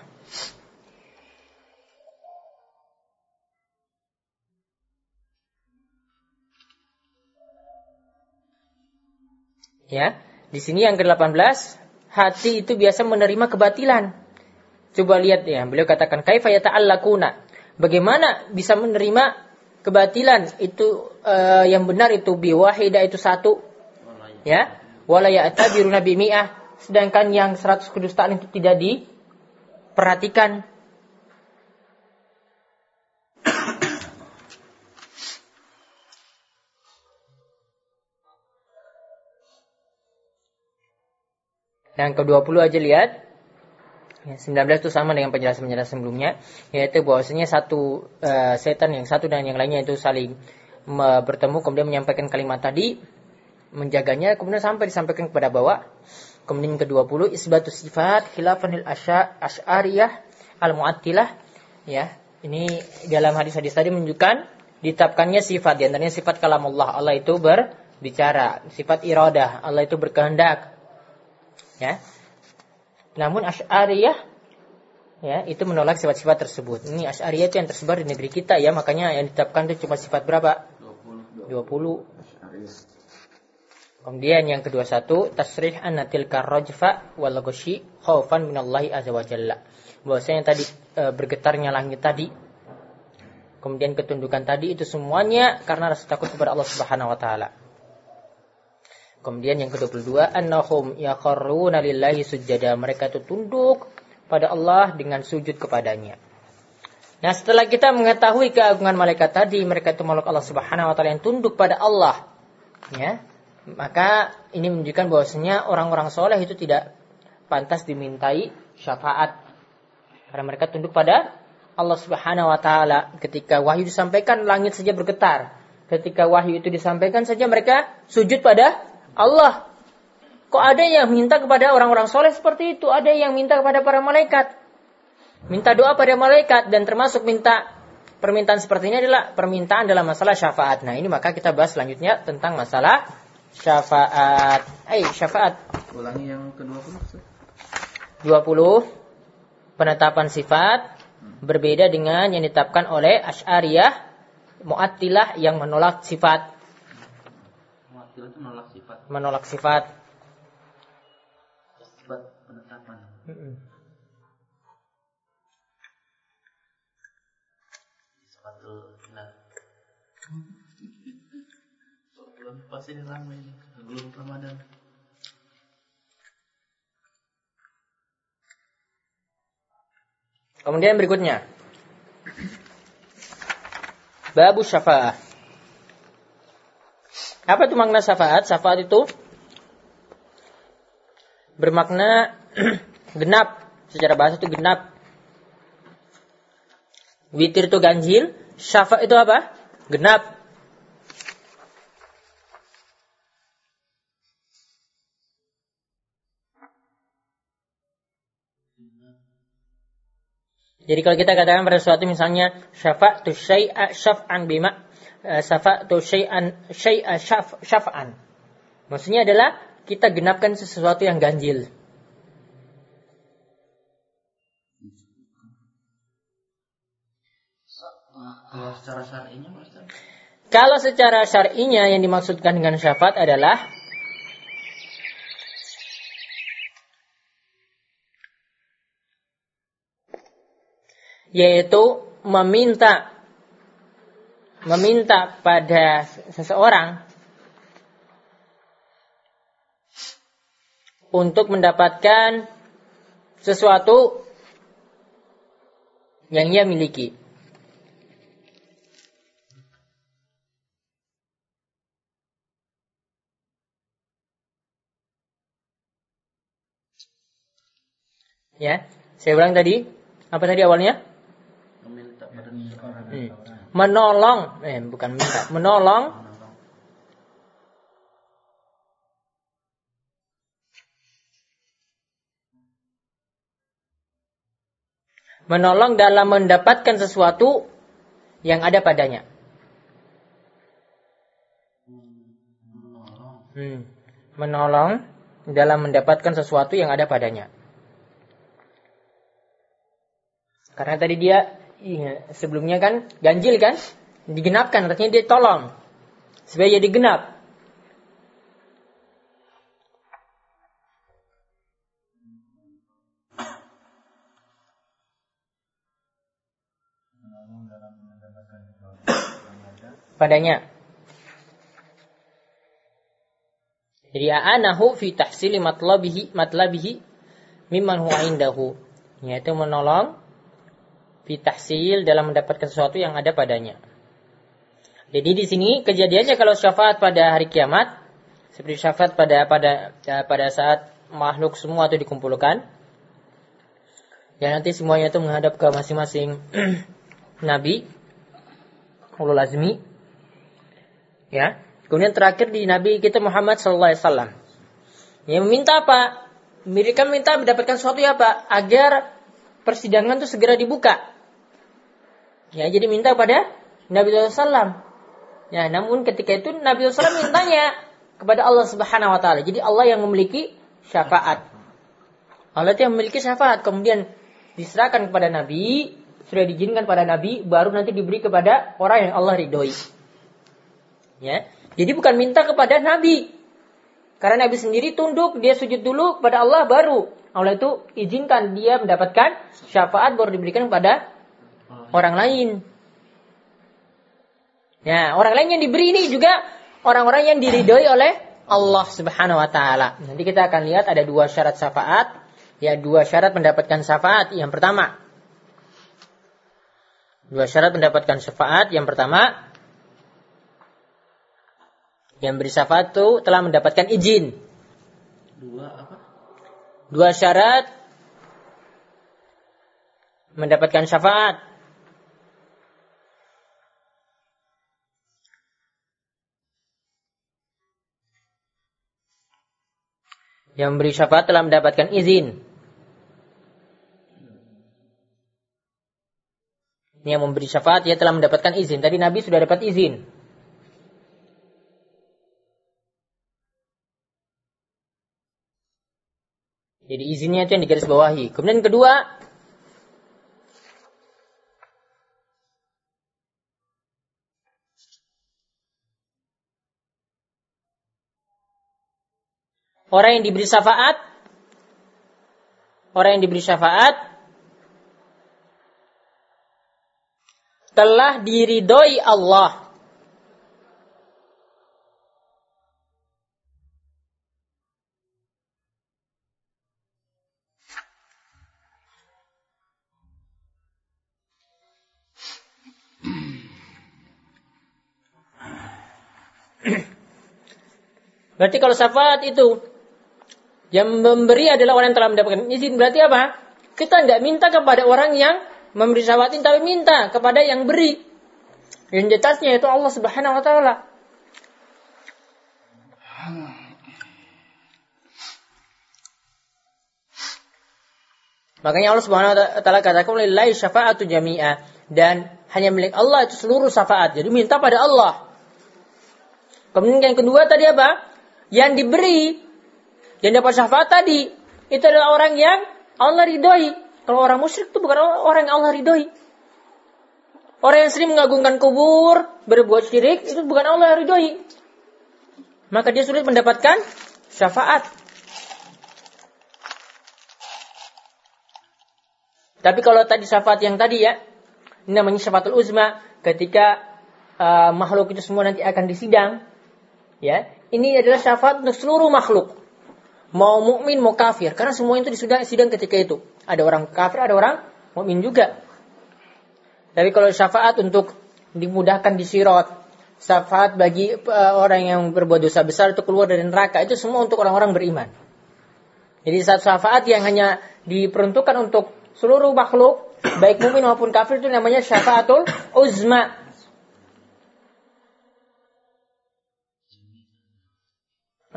Ya, di sini yang ke-18, hati itu biasa menerima kebatilan. Coba lihat ya, beliau katakan kaifa yata'allakuna. Bagaimana bisa menerima kebatilan itu uh, yang benar itu biwahidah itu satu. Ya, wala ya'tabiruna bimi'ah. Sedangkan yang 100 kedustaan itu tidak diperhatikan Yang ke-20 aja lihat. Ya, 19 itu sama dengan penjelasan-penjelasan sebelumnya. Yaitu bahwasanya satu uh, setan yang satu dan yang lainnya itu saling bertemu kemudian menyampaikan kalimat tadi. Menjaganya kemudian sampai disampaikan kepada bawah. Kemudian ke-20 isbatu sifat khilafanil asya asy'ariyah al-mu'attilah. Ya, ini dalam hadis-hadis tadi menunjukkan ditetapkannya sifat di antaranya sifat kalam Allah. Allah itu berbicara, sifat iradah, Allah itu berkehendak. Ya. Namun Asy'ariyah ya, itu menolak sifat-sifat tersebut. Ini Asy'ariyah itu yang tersebar di negeri kita ya, makanya yang ditetapkan itu cuma sifat berapa? 20. 20. Kemudian yang kedua satu tasrih anatil karrojfa wal ghashi khaufan minallahi azza wa jalla. Bahwasanya tadi e, bergetarnya langit tadi kemudian ketundukan tadi itu semuanya karena rasa takut kepada Allah Subhanahu wa taala. Kemudian yang ke-22 annahum yakharruna lillahi sujada. Mereka itu tunduk pada Allah dengan sujud kepadanya. Nah, setelah kita mengetahui keagungan malaikat tadi, mereka itu makhluk Allah Subhanahu wa taala yang tunduk pada Allah. Ya. Maka ini menunjukkan bahwasanya orang-orang soleh itu tidak pantas dimintai syafaat. Karena mereka tunduk pada Allah Subhanahu wa taala. Ketika wahyu disampaikan langit saja bergetar. Ketika wahyu itu disampaikan saja mereka sujud pada Allah. Kok ada yang minta kepada orang-orang soleh seperti itu? Ada yang minta kepada para malaikat. Minta doa pada malaikat dan termasuk minta permintaan seperti ini adalah permintaan dalam masalah syafaat. Nah ini maka kita bahas selanjutnya tentang masalah syafaat. Eh, syafaat. Ulangi yang ke-20. 20 penetapan sifat berbeda dengan yang ditetapkan oleh Asy'ariyah Mu'attilah yang menolak sifat. Mu'attilah itu menolak sifat. Menolak sifat. Sifat penetapan. Sifatul nah. Bulan pasti lama ini. Belum Ramadan. Kemudian berikutnya. Babu syafa'ah. Apa itu makna syafaat? Syafaat itu bermakna genap. Secara bahasa itu genap. Witir itu ganjil. Syafa itu apa? Genap. Jadi kalau kita katakan pada sesuatu misalnya syafa'tu syai'a syaf'an bima syafa'tu syai'an syai'a syaf, syaf'an. Maksudnya adalah kita genapkan sesuatu yang ganjil. Kalau secara syar'inya Kalau secara syar'inya yang dimaksudkan dengan syafaat adalah yaitu meminta meminta pada seseorang untuk mendapatkan sesuatu yang ia miliki. Ya, saya ulang tadi. Apa tadi awalnya? Hmm. Menolong, eh bukan minta, menolong menolong dalam mendapatkan sesuatu yang ada padanya. Hmm. Menolong dalam mendapatkan sesuatu yang ada padanya. Karena tadi dia Iya, sebelumnya kan ganjil kan? Digenapkan, artinya dia tolong. Supaya jadi genap. Padanya. Jadi a'anahu fi tahsili matlabihi matlabihi mimman huwa indahu. Yaitu menolong bitahsil dalam mendapatkan sesuatu yang ada padanya. Jadi di sini kejadiannya kalau syafaat pada hari kiamat seperti syafaat pada pada pada saat makhluk semua itu dikumpulkan. Ya nanti semuanya itu menghadap ke masing-masing nabi ulul azmi. Ya. Kemudian terakhir di nabi kita Muhammad sallallahu alaihi wasallam. Ya meminta apa? Mereka minta mendapatkan sesuatu ya Pak agar persidangan itu segera dibuka. Ya, jadi minta kepada Nabi SAW. Ya, namun ketika itu Nabi SAW mintanya kepada Allah Subhanahu Wa Taala. Jadi Allah yang memiliki syafaat. Allah yang memiliki syafaat. Kemudian diserahkan kepada Nabi, sudah diizinkan pada Nabi, baru nanti diberi kepada orang yang Allah ridhoi. Ya, jadi bukan minta kepada Nabi. Karena Nabi sendiri tunduk, dia sujud dulu kepada Allah baru. Allah itu izinkan dia mendapatkan syafaat baru diberikan kepada orang lain. Ya, orang lain yang diberi ini juga orang-orang yang diridhoi oleh Allah Subhanahu wa taala. Nanti kita akan lihat ada dua syarat syafaat, ya dua syarat mendapatkan syafaat. Yang pertama, dua syarat mendapatkan syafaat. Yang pertama, yang beri syafaat itu telah mendapatkan izin. Dua apa? Dua syarat mendapatkan syafaat. Yang beri syafaat telah mendapatkan izin. Yang memberi syafaat dia telah mendapatkan izin. Tadi Nabi sudah dapat izin. Jadi izinnya itu yang digaris bawahi. Kemudian kedua, orang yang diberi syafaat, orang yang diberi syafaat telah diridhoi Allah. Berarti kalau syafaat itu yang memberi adalah orang yang telah mendapatkan izin. Berarti apa? Kita tidak minta kepada orang yang memberi syafaat ini, tapi minta kepada yang beri. Yang jelasnya itu Allah Subhanahu wa taala. Makanya Allah Subhanahu wa taala katakan lillahi syafa'atu jami'a dan hanya milik Allah itu seluruh syafaat. Jadi minta pada Allah. Kemudian yang kedua tadi apa? yang diberi, yang dapat syafaat tadi, itu adalah orang yang Allah ridhoi. Kalau orang musyrik itu bukan orang yang Allah ridhoi. Orang yang sering mengagungkan kubur, berbuat syirik, itu bukan Allah ridhoi. Maka dia sulit mendapatkan syafaat. Tapi kalau tadi syafaat yang tadi ya, ini namanya syafaatul uzma, ketika uh, makhluk itu semua nanti akan disidang, ya, ini adalah syafaat untuk seluruh makhluk. Mau mukmin mau kafir, karena semua itu disidang sidang ketika itu. Ada orang kafir, ada orang mukmin juga. Tapi kalau syafaat untuk dimudahkan di sirat, syafaat bagi uh, orang yang berbuat dosa besar itu keluar dari neraka, itu semua untuk orang-orang beriman. Jadi saat syafaat yang hanya diperuntukkan untuk seluruh makhluk, baik mukmin maupun kafir itu namanya syafaatul uzma.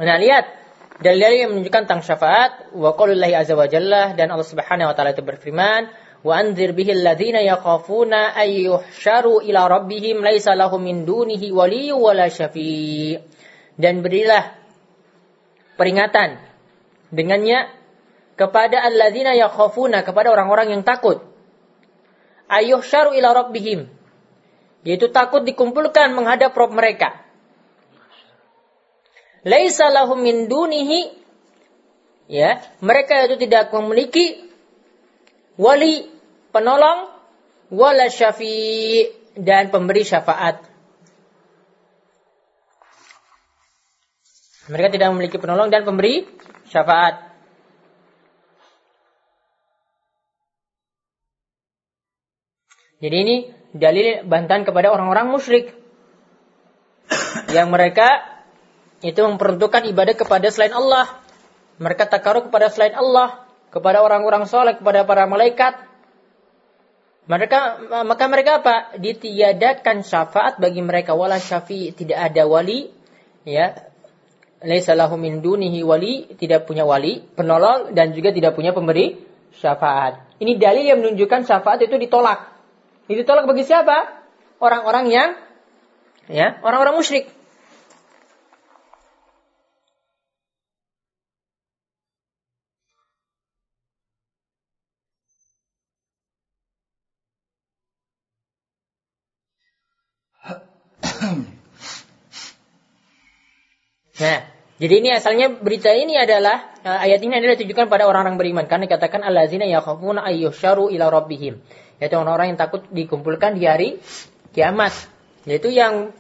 Nah, lihat dalil yang menunjukkan tentang syafaat wa qaulullahi azza wa jalla dan Allah Subhanahu wa taala itu berfirman wa anzir bihi alladziina yakhafuna ay yuhsyaru ila rabbihim laisa lahum min dunihi waliyyu wala syafi' dan berilah peringatan dengannya kepada alladzina yakhafuna kepada orang-orang yang takut. Ayyuhsyaru ila rabbihim yaitu takut dikumpulkan menghadap Rob mereka laisa lahum min dunihi. Ya mereka itu tidak memiliki wali penolong wala syafi dan pemberi syafaat. Mereka tidak memiliki penolong dan pemberi syafaat. Jadi ini dalil bantahan kepada orang-orang musyrik. Yang mereka itu memperuntukkan ibadah kepada selain Allah. Mereka takaruk kepada selain Allah, kepada orang-orang soleh, kepada para malaikat. Mereka maka mereka apa? Ditiadakan syafaat bagi mereka wala syafi tidak ada wali ya. Laisa min dunihi wali, tidak punya wali, penolong dan juga tidak punya pemberi syafaat. Ini dalil yang menunjukkan syafaat itu ditolak. Ditolak bagi siapa? Orang-orang yang ya, orang-orang musyrik. Nah, Jadi ini asalnya berita ini adalah uh, ayat ini adalah ditujukan pada orang-orang beriman karena dikatakan allazina yakhafuna ayyusharu ila rabbihim yaitu orang-orang yang takut dikumpulkan di hari kiamat. Yaitu yang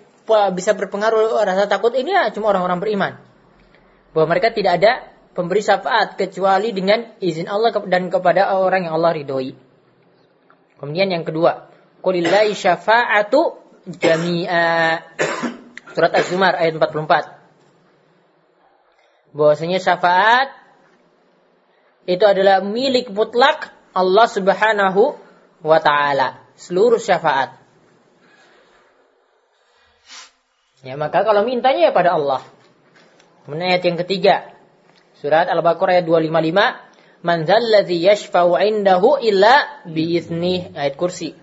bisa berpengaruh rasa takut ini ya cuma orang-orang beriman. Bahwa mereka tidak ada pemberi syafaat kecuali dengan izin Allah dan kepada orang yang Allah ridhoi. Kemudian yang kedua, qulillahi syafa'atu jami'a. Surat Az-Zumar ayat 44 bahwasanya syafaat itu adalah milik mutlak Allah Subhanahu wa taala, seluruh syafaat. Ya, maka kalau mintanya ya pada Allah. Kemudian ayat yang ketiga, surat Al-Baqarah ayat 255, "Man dzalladzi yashfa'u 'indahu illa biiznih." Ayat kursi.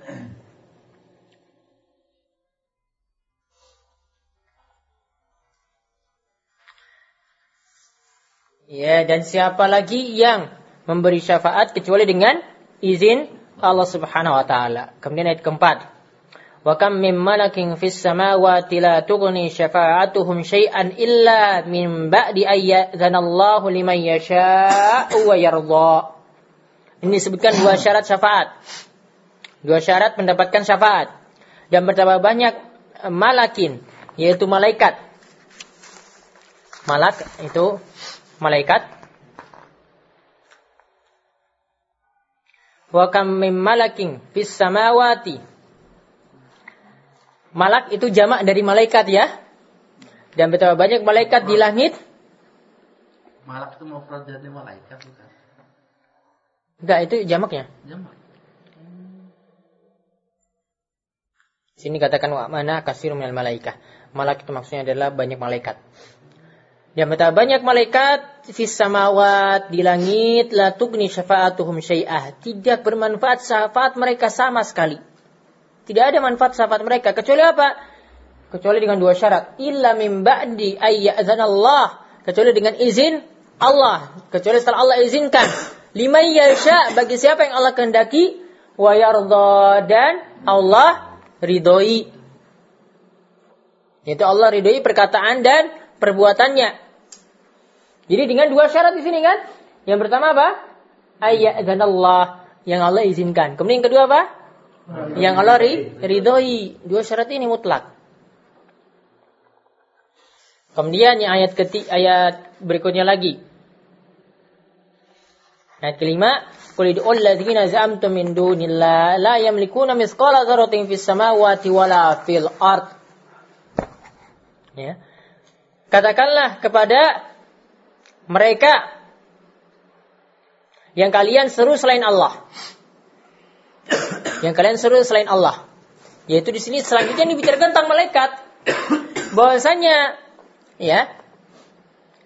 Ya, dan siapa lagi yang memberi syafaat kecuali dengan izin Allah Subhanahu wa taala. Kemudian ayat keempat. Wa kam min malakin fis samawati la tughni syafa'atuhum syai'an illa min ba'di ayyadzanallahu liman yasha'u wa yarda. Ini disebutkan dua syarat syafaat. Dua syarat mendapatkan syafaat. Dan bertambah banyak malakin, yaitu malaikat. Malak itu malaikat? Wa kam mim malakin fis samawati. Malak itu jamak dari malaikat ya? Dan betapa banyak malaikat di langit? Malak itu mau dari malaikat bukan? Enggak itu jamaknya. Jamak. Sini katakan wa mana kasir minal malaikah. Malak itu maksudnya adalah banyak malaikat. Dan betapa banyak malaikat fis samawat di langit la tugni syafa'atuhum syai'ah. Tidak bermanfaat syafaat mereka sama sekali. Tidak ada manfaat syafaat mereka kecuali apa? Kecuali dengan dua syarat. Illa min ba'di Allah. Kecuali dengan izin Allah. Kecuali setelah Allah izinkan. Lima yasha bagi siapa yang Allah kehendaki wa yardha dan Allah ridhoi. Yaitu Allah ridhoi perkataan dan perbuatannya. Jadi dengan dua syarat di sini kan? Yang pertama apa? Ayat dan Allah yang Allah izinkan. Kemudian yang kedua apa? Yang Allah ridhoi. Dua syarat ini mutlak. Kemudian yang ayat ketiga, ayat berikutnya lagi. Ayat kelima, Qul la misqala dzarratin fis fil ard. Ya. Katakanlah kepada mereka yang kalian seru selain Allah. yang kalian seru selain Allah. Yaitu di sini selanjutnya dibicarakan tentang malaikat. Bahwasanya ya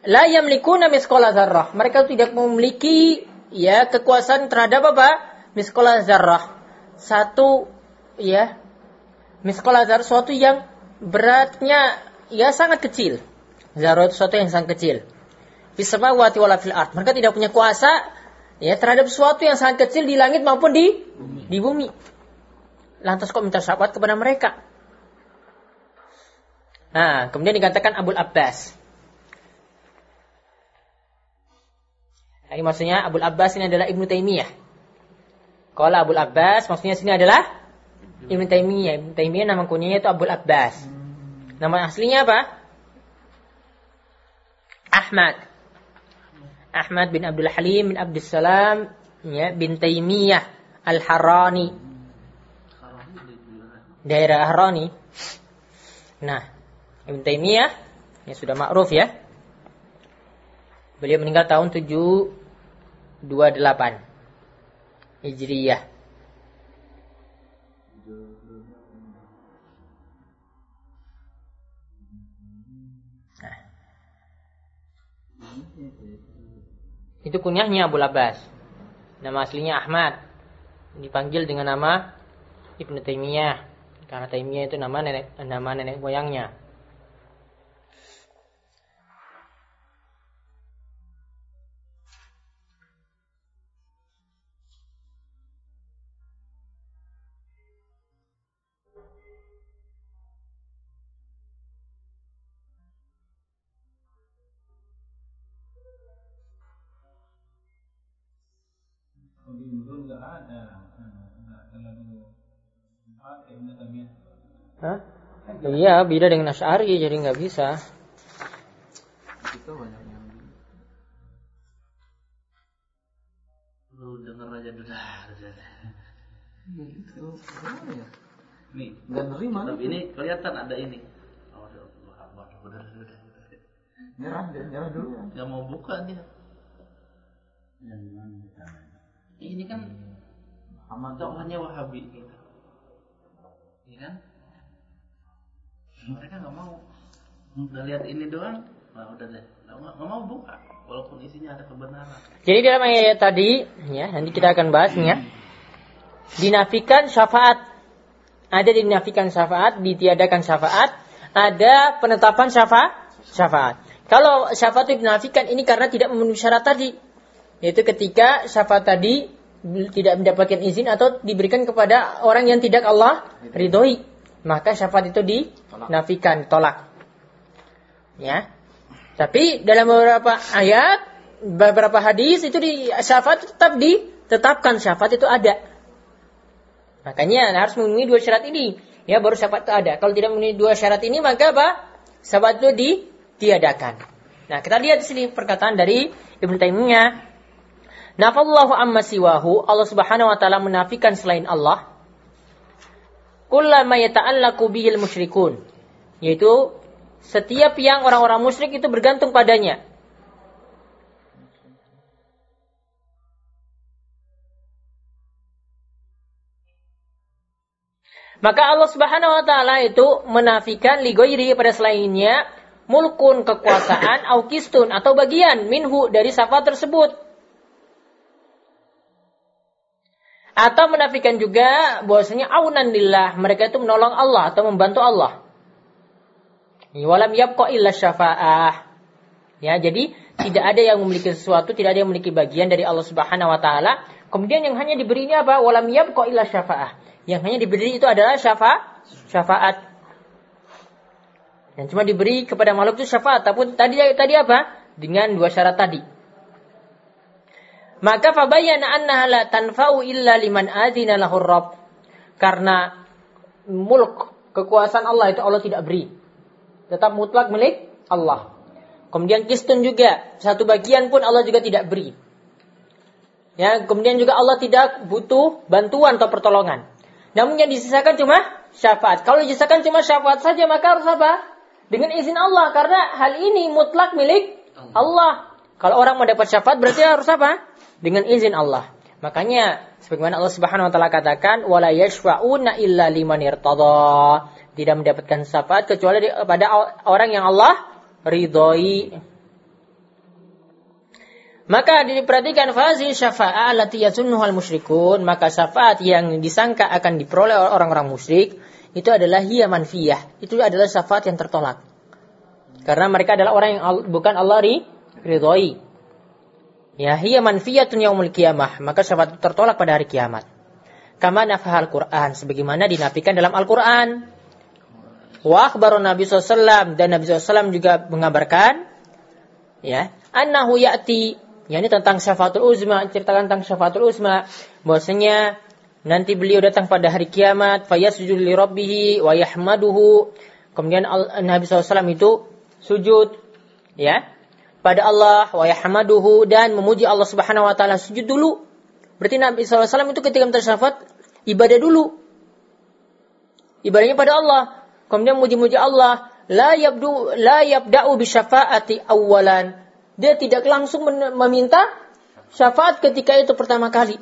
la yamlikuna misqala zarrah. Mereka tidak memiliki ya kekuasaan terhadap apa? Misqala zarrah. Satu ya misqala zarrah suatu yang beratnya ya sangat kecil. Zarrah itu suatu yang sangat kecil wati wala fil ard. Mereka tidak punya kuasa ya terhadap sesuatu yang sangat kecil di langit maupun di bumi. di bumi. Lantas kok minta syafaat kepada mereka? Nah, kemudian dikatakan Abul Abbas. Ini maksudnya Abul Abbas ini adalah Ibnu Taimiyah. Kalau Abul Abbas maksudnya sini adalah Ibnu Taimiyah. Ibnu Taimiyah nama kunyanya itu Abul Abbas. Nama aslinya apa? Ahmad. Ahmad bin Abdul Halim bin Abdul Salam ya, bin Taimiyah Al-Harani. Daerah Harani. Nah, Ibn Taimiyah ya sudah ma'ruf ya. Beliau meninggal tahun 728 Hijriyah. Itu kunyahnya Abu Abbas. Nama aslinya Ahmad. Dipanggil dengan nama Ibnu Taimiyah. Karena Taimiyah itu nama nenek nama nenek moyangnya. Hah? Iya, beda dengan Asy'ari jadi nggak bisa. Itu banyak yang Lu denger aja dulu ya gitu. Ya? Nih, Nggak nerima. tapi ini kelihatan ada ini. Oh, udah, udah. Nyerah dia, nyerah dulu ya. Nggak mau buka dia. Ini kan Amat dakwahnya Wahabi gitu. Kan? Mereka nggak mau. Udah lihat ini doang, nah udah deh. Nggak mau, buka, walaupun isinya ada kebenaran. Jadi dalam ayat tadi, ya nanti kita akan bahasnya. Dinafikan syafaat. Ada dinafikan syafaat, ditiadakan syafaat, ada penetapan syafaat. Syafaat. Kalau syafaat dinafikan ini karena tidak memenuhi syarat tadi, yaitu ketika syafaat tadi tidak mendapatkan izin atau diberikan kepada orang yang tidak Allah ridhoi, maka syafaat itu dinafikan, tolak. Ya. Tapi dalam beberapa ayat, beberapa hadis itu di syafaat tetap ditetapkan syafaat itu ada. Makanya harus memenuhi dua syarat ini. Ya baru syafaat itu ada. Kalau tidak memenuhi dua syarat ini maka apa? Syafaat itu ditiadakan. Nah kita lihat di sini perkataan dari Ibn Taimiyah. Nafallahu amma siwahu. Allah subhanahu wa ta'ala menafikan selain Allah. Kullama yata'allaku bihil musyrikun. Yaitu setiap yang orang-orang musyrik itu bergantung padanya. Maka Allah Subhanahu wa taala itu menafikan ligoiri pada selainnya mulkun kekuasaan aukistun atau bagian minhu dari sifat tersebut. Atau menafikan juga bahwasanya aunan lillah, mereka itu menolong Allah atau membantu Allah. Walam yabqa illa syafa'ah. Ya, jadi tidak ada yang memiliki sesuatu, tidak ada yang memiliki bagian dari Allah Subhanahu wa taala. Kemudian yang hanya diberi ini apa? Walam yabqa illa syafa'ah. Yang hanya diberi itu adalah syafa syafaat. Yang cuma diberi kepada makhluk itu syafaat. Tapi tadi tadi apa? Dengan dua syarat tadi. Maka fabayyana annaha la tanfa'u illa liman adzina lahur rabb. Karena mulk kekuasaan Allah itu Allah tidak beri. Tetap mutlak milik Allah. Kemudian kistun juga satu bagian pun Allah juga tidak beri. Ya, kemudian juga Allah tidak butuh bantuan atau pertolongan. Namun yang disisakan cuma syafaat. Kalau disisakan cuma syafaat saja maka harus apa? Dengan izin Allah karena hal ini mutlak milik Allah. Kalau orang mendapat syafaat berarti harus apa? Dengan izin Allah. Makanya sebagaimana Allah Subhanahu wa taala katakan wala yashfa'una illa liman irtada. Tidak mendapatkan syafaat kecuali pada orang yang Allah ridhoi. Maka diperhatikan fazi syafa'ah allati yasunnuhal musyrikun, maka syafaat yang disangka akan diperoleh oleh orang-orang musyrik itu adalah hiya manfiyah. Itu adalah syafaat yang tertolak. Karena mereka adalah orang yang bukan Allah ridhoi. Ya, hiya manfiyatun yaumul qiyamah, maka syafaat itu tertolak pada hari kiamat. Kama nafahal Quran, sebagaimana dinafikan dalam Al-Quran. Wa akhbaru Nabi SAW, dan Nabi SAW juga mengabarkan, ya, annahu ya'ti Ya ini tentang syafaatul uzma, ceritakan tentang syafaatul uzma. Bahwasanya nanti beliau datang pada hari kiamat, fayasjudu li rabbih wa yahmaduhu. Kemudian Nabi SAW itu sujud ya pada Allah wa yahmaduhu dan memuji Allah Subhanahu wa taala sujud dulu. Berarti Nabi SAW itu ketika minta syafaat ibadah dulu. Ibadahnya pada Allah. Kemudian muji-muji Allah. La yabdu la yabda'u bi syafaati awalan dia tidak langsung meminta syafaat ketika itu pertama kali.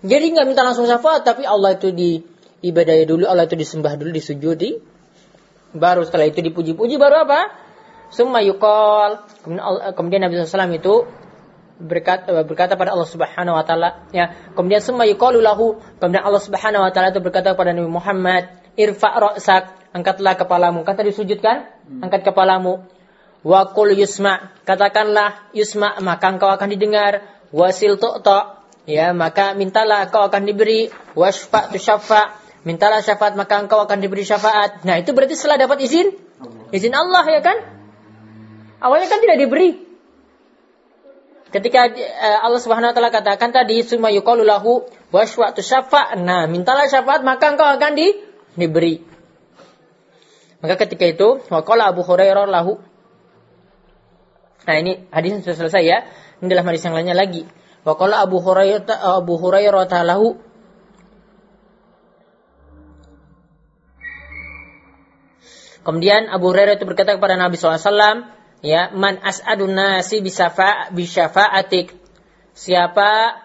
Jadi nggak minta langsung syafaat, tapi Allah itu di ibadahnya dulu, Allah itu disembah dulu, disujudi. Baru setelah itu dipuji-puji, baru apa? Summa yukol. Kemudian, kemudian Nabi SAW itu berkata, berkata pada Allah Subhanahu Wa Taala, ya. Kemudian summa yuqalu lahu. Kemudian Allah Subhanahu Wa Taala itu berkata kepada Nabi Muhammad, irfa ra'sak, angkatlah kepalamu. Kata disujudkan, angkat kepalamu. Wa qul yusma, katakanlah yusma maka engkau akan didengar. Wasil tu'ta, ya maka mintalah engkau akan diberi. Wasfa tu syafa, mintalah syafaat maka engkau akan diberi syafaat. Nah, itu berarti setelah dapat izin izin Allah ya kan? Awalnya kan tidak diberi. ketika uh, Allah Subhanahu wa taala katakan tadi summa yuqalu lahu waswa'tu syafa' nah mintalah syafaat maka engkau akan di, diberi. Maka ketika itu waqala Abu Hurairah lahu. Nah ini hadis sudah selesai ya. Ini dalam hadis yang lainnya lagi. Waqala Abu Hurairah Abu Hurairah lahu. Kemudian Abu Hurairah itu berkata kepada Nabi SAW, ya man as'adun nasi bisafa bisyafa'atik. Siapa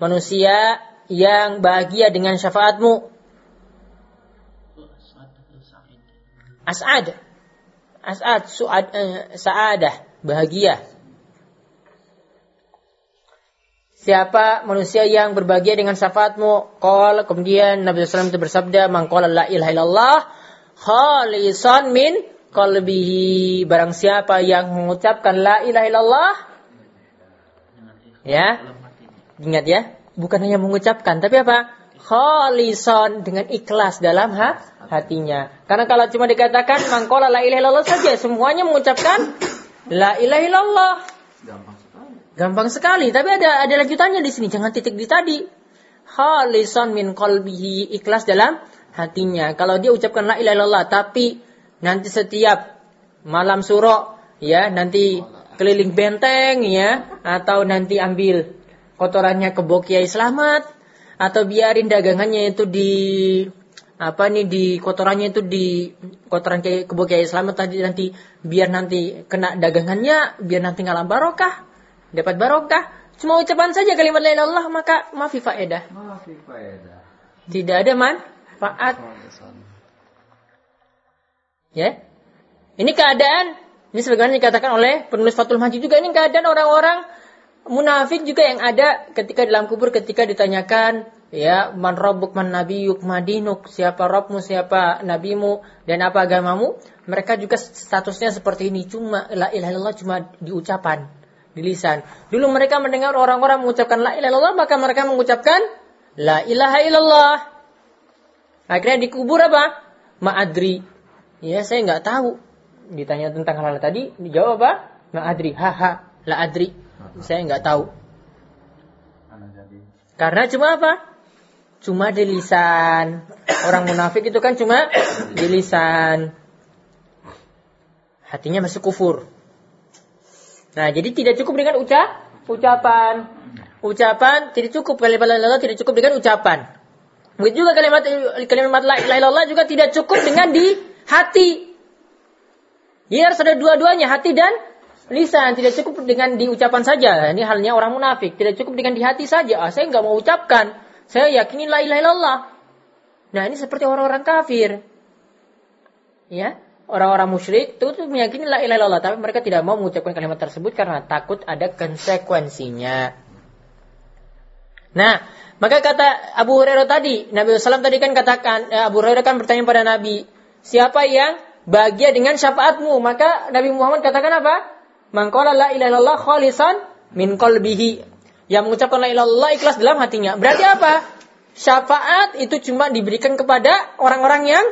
manusia yang bahagia dengan syafaatmu? As'ad. As'ad su'ad eh, sa'adah bahagia. Siapa manusia yang berbahagia dengan syafaatmu? Qal kemudian Nabi SAW itu bersabda, "Man qala la ilaha illallah khalisan min qalbihi barang siapa yang mengucapkan la ilaha illallah? Ya? Ingat ya bukan hanya mengucapkan tapi apa? Khalison dengan ikhlas dalam hatinya. Karena kalau cuma dikatakan mangkola la ilaha illallah saja semuanya mengucapkan la ilaha illallah. Gampang sekali. Gampang sekali tapi ada ada lanjutannya di sini. Jangan titik di tadi. Khalison min qalbihi ikhlas dalam hatinya. Kalau dia ucapkan la ilaha illallah tapi nanti setiap malam suro ya nanti keliling benteng ya atau nanti ambil kotorannya ke Kiai Selamat atau biarin dagangannya itu di apa nih di kotorannya itu di kotoran ke kebo Kiai Selamat tadi nanti biar nanti kena dagangannya biar nanti ngalam barokah dapat barokah. Cuma ucapan saja kalimat la ilaha illallah maka maafi faedah maafi faedah tidak ada manfaat Ya. Ini keadaan ini sebagaimana dikatakan oleh penulis Fathul Majid juga ini keadaan orang-orang munafik juga yang ada ketika dalam kubur ketika ditanyakan ya man rabbuk man nabiyuk madinuk siapa robmu siapa nabimu? Dan apa agamamu? Mereka juga statusnya seperti ini cuma la ilaha illallah cuma di ucapan di lisan. Dulu mereka mendengar orang-orang mengucapkan la ilaha illallah maka mereka mengucapkan la ilaha illallah. Akhirnya dikubur apa? Ma'adri Ya saya nggak tahu. Ditanya tentang hal, -hal tadi, dijawab apa? Nggak adri. Haha, la adri. Saya nggak tahu. Karena cuma apa? Cuma di lisan. Orang munafik itu kan cuma di lisan. Hatinya masih kufur. Nah, jadi tidak cukup dengan ucap, ucapan. Ucapan tidak cukup kalimat la ilaha tidak cukup dengan ucapan. Begitu juga kalimat kalimat la ilaha illallah juga tidak cukup dengan di hati. Ya harus ada dua-duanya, hati dan lisan. Tidak cukup dengan diucapan saja. Ini halnya orang munafik. Tidak cukup dengan di hati saja. Ah, saya nggak mau ucapkan. Saya yakini la ilaha illallah. Nah ini seperti orang-orang kafir. Ya, orang-orang musyrik itu tuh meyakini la ilaha illallah, tapi mereka tidak mau mengucapkan kalimat tersebut karena takut ada konsekuensinya. Nah, maka kata Abu Hurairah tadi, Nabi SAW tadi kan katakan, eh, Abu Hurairah kan bertanya pada Nabi, siapa yang bahagia dengan syafaatmu. Maka Nabi Muhammad katakan apa? Mangkola la khalisan min qalbihi. Yang mengucapkan la ilaha ikhlas dalam hatinya. Berarti apa? Syafaat itu cuma diberikan kepada orang-orang yang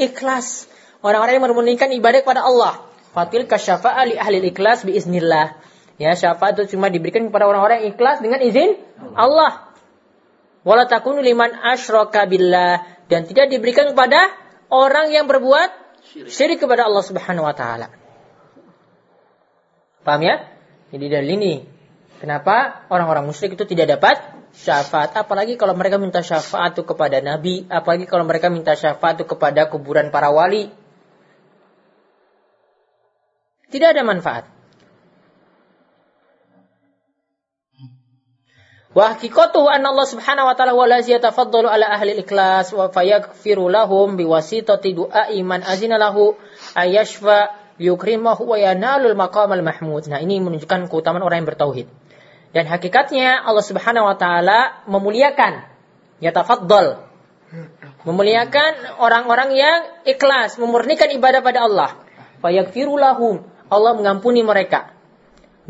ikhlas. Orang-orang yang memurnikan ibadah kepada Allah. Fatil kasyafa'a li ahli ikhlas biiznillah. Ya, syafaat itu cuma diberikan kepada orang-orang yang ikhlas dengan izin Allah. Wala takunu liman asyraka billah dan tidak diberikan kepada orang yang berbuat syirik kepada Allah Subhanahu wa taala. Paham ya? Jadi dari ini kenapa orang-orang musyrik itu tidak dapat syafaat apalagi kalau mereka minta syafaat itu kepada nabi, apalagi kalau mereka minta syafaat itu kepada kuburan para wali. Tidak ada manfaat. Wa hakikatu anna Allah Subhanahu wa taala wala yatafaddalu ala ahli ikhlas wa fayaghfiru lahum biwasitati du'a iman azina lahu ayashfa yukrimahu wa yanalul maqam al mahmud. Nah, ini menunjukkan keutamaan orang yang bertauhid. Dan hakikatnya Allah Subhanahu wa taala memuliakan yatafaddal memuliakan orang-orang yang ikhlas, memurnikan ibadah pada Allah. Fayaghfiru lahum. Allah mengampuni mereka.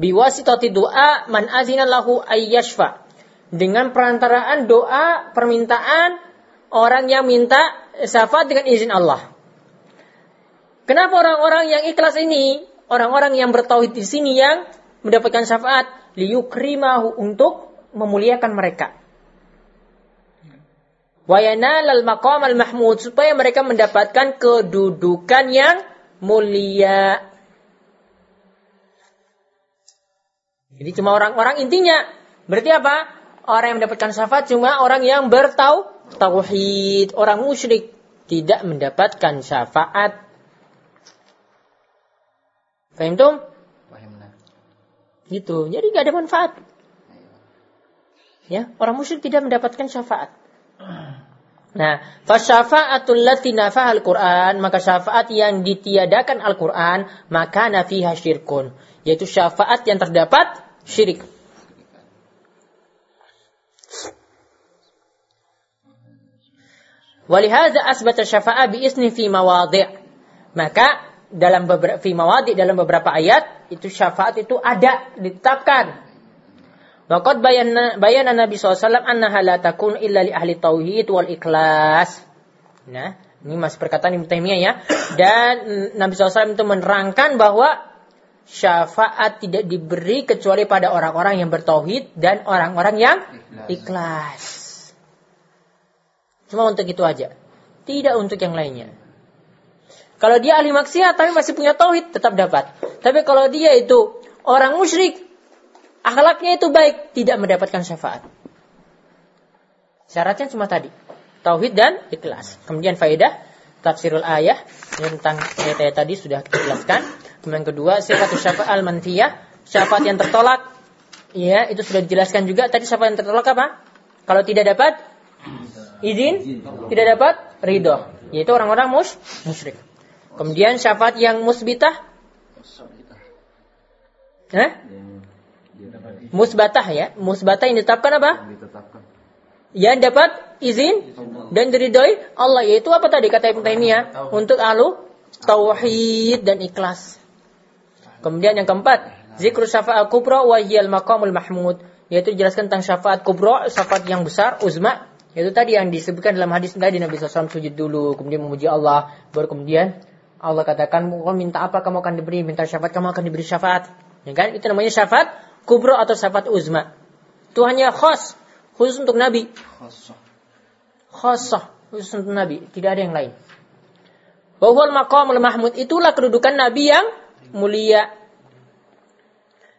Biwasitati du'a man azina lahu ayyashfa dengan perantaraan doa permintaan orang yang minta syafaat dengan izin Allah. Kenapa orang-orang yang ikhlas ini, orang-orang yang bertauhid di sini yang mendapatkan syafaat, liyukrimahu untuk memuliakan mereka. Wayanal maqam al mahmud supaya mereka mendapatkan kedudukan yang mulia. Jadi cuma orang-orang intinya berarti apa? Orang yang mendapatkan syafaat cuma orang yang bertau tauhid, orang musyrik tidak mendapatkan syafaat. Paham tuh? Gitu. Jadi nggak ada manfaat. Ya, orang musyrik tidak mendapatkan syafaat. Nah, fasyafa'atul lati nafahal Qur'an, maka syafaat yang ditiadakan Al-Qur'an, maka nafiha syirkun, yaitu syafaat yang terdapat syirik. Walihaza asbata syafa'a biisni fi mawadhi'. Maka dalam beberapa fi mawadhi' dalam beberapa ayat itu syafaat itu ada ditetapkan Waqad bayana bayana Nabi SAW annaha la takun illa li ahli tauhid wal ikhlas. Nah, ini masih perkataan Ibnu Taimiyah ya. Dan Nabi SAW itu menerangkan bahwa syafaat tidak diberi kecuali pada orang-orang yang bertauhid dan orang-orang yang ikhlas. Cuma untuk itu aja. Tidak untuk yang lainnya. Kalau dia ahli maksiat tapi masih punya tauhid tetap dapat. Tapi kalau dia itu orang musyrik akhlaknya itu baik, tidak mendapatkan syafaat. Syaratnya cuma tadi, tauhid dan ikhlas. Kemudian faedah tafsirul ayah tentang ayat-ayat tadi sudah kita jelaskan. Kemudian kedua, sifat syafaat al-manfiyah, syafaat yang tertolak. Ya, itu sudah dijelaskan juga. Tadi syafaat yang tertolak apa? Kalau tidak dapat izin, tidak dapat ridho. Yaitu orang-orang mus musyrik. Kemudian syafaat yang musbitah. Hah? musbatah ya. Musbatah yang ditetapkan apa? Yang dapat izin dan diridhoi Allah yaitu apa tadi kata Ibnu Taimiyah untuk alu tauhid dan ikhlas. Kemudian yang keempat, zikru syafaat kubra wa hiyal maqamul mahmud yaitu dijelaskan tentang syafaat kubra, syafaat yang besar, uzma, yaitu tadi yang disebutkan dalam hadis tadi Nabi SAW sujud dulu, kemudian memuji Allah, baru kemudian Allah katakan, kamu minta apa kamu akan diberi, minta syafaat kamu akan diberi syafaat. Ya kan? Itu namanya syafaat kubro atau syafaat uzma. Itu hanya khas, khusus untuk Nabi. Khasah, khusus untuk Nabi, tidak ada yang lain. Bahwa maqamul mahmud itulah kedudukan Nabi yang mulia.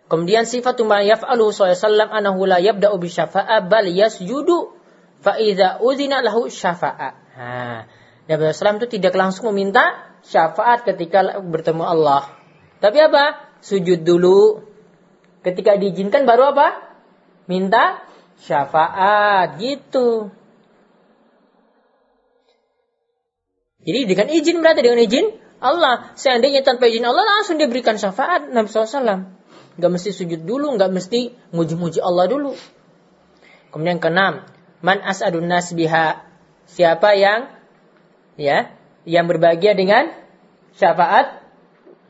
Kemudian sifat ma yaf'alu sallallahu anahu la yabda'u bi syafa'a bal yasjudu fa idza uzina lahu syafa'a. Nah, Nabi SAW itu tidak langsung meminta syafaat ketika bertemu Allah. Tapi apa? Sujud dulu, Ketika diizinkan baru apa? Minta syafaat gitu. Jadi dengan izin berarti dengan izin Allah. Seandainya tanpa izin Allah langsung diberikan syafaat Nabi SAW. Gak mesti sujud dulu, gak mesti muji-muji Allah dulu. Kemudian keenam, man as'adun nas biha. Siapa yang ya, yang berbahagia dengan syafaat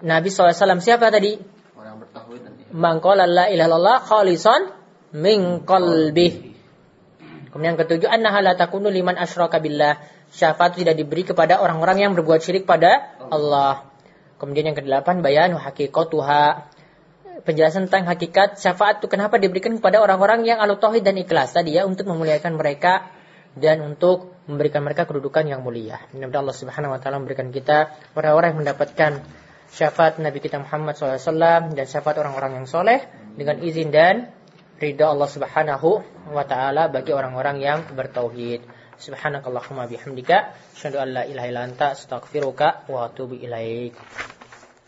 Nabi SAW. Siapa tadi? man qala la ilaha illallah khalisan min qalbih. Kemudian yang ketujuh annaha la takunu liman asyraka billah. Syafaat tidak diberi kepada orang-orang yang berbuat syirik pada Allah. Kemudian yang kedelapan bayanu hakikatuha. Penjelasan tentang hakikat syafaat itu kenapa diberikan kepada orang-orang yang alu dan ikhlas tadi ya untuk memuliakan mereka dan untuk memberikan mereka kedudukan yang mulia. Mudah Allah Subhanahu wa taala memberikan kita orang-orang yang mendapatkan syafaat Nabi kita Muhammad SAW dan syafaat orang-orang yang soleh dengan izin dan ridha Allah Subhanahu wa taala bagi orang-orang yang bertauhid. Subhanakallahumma bihamdika asyhadu an la ilaha illa anta astaghfiruka wa atubu ilaik.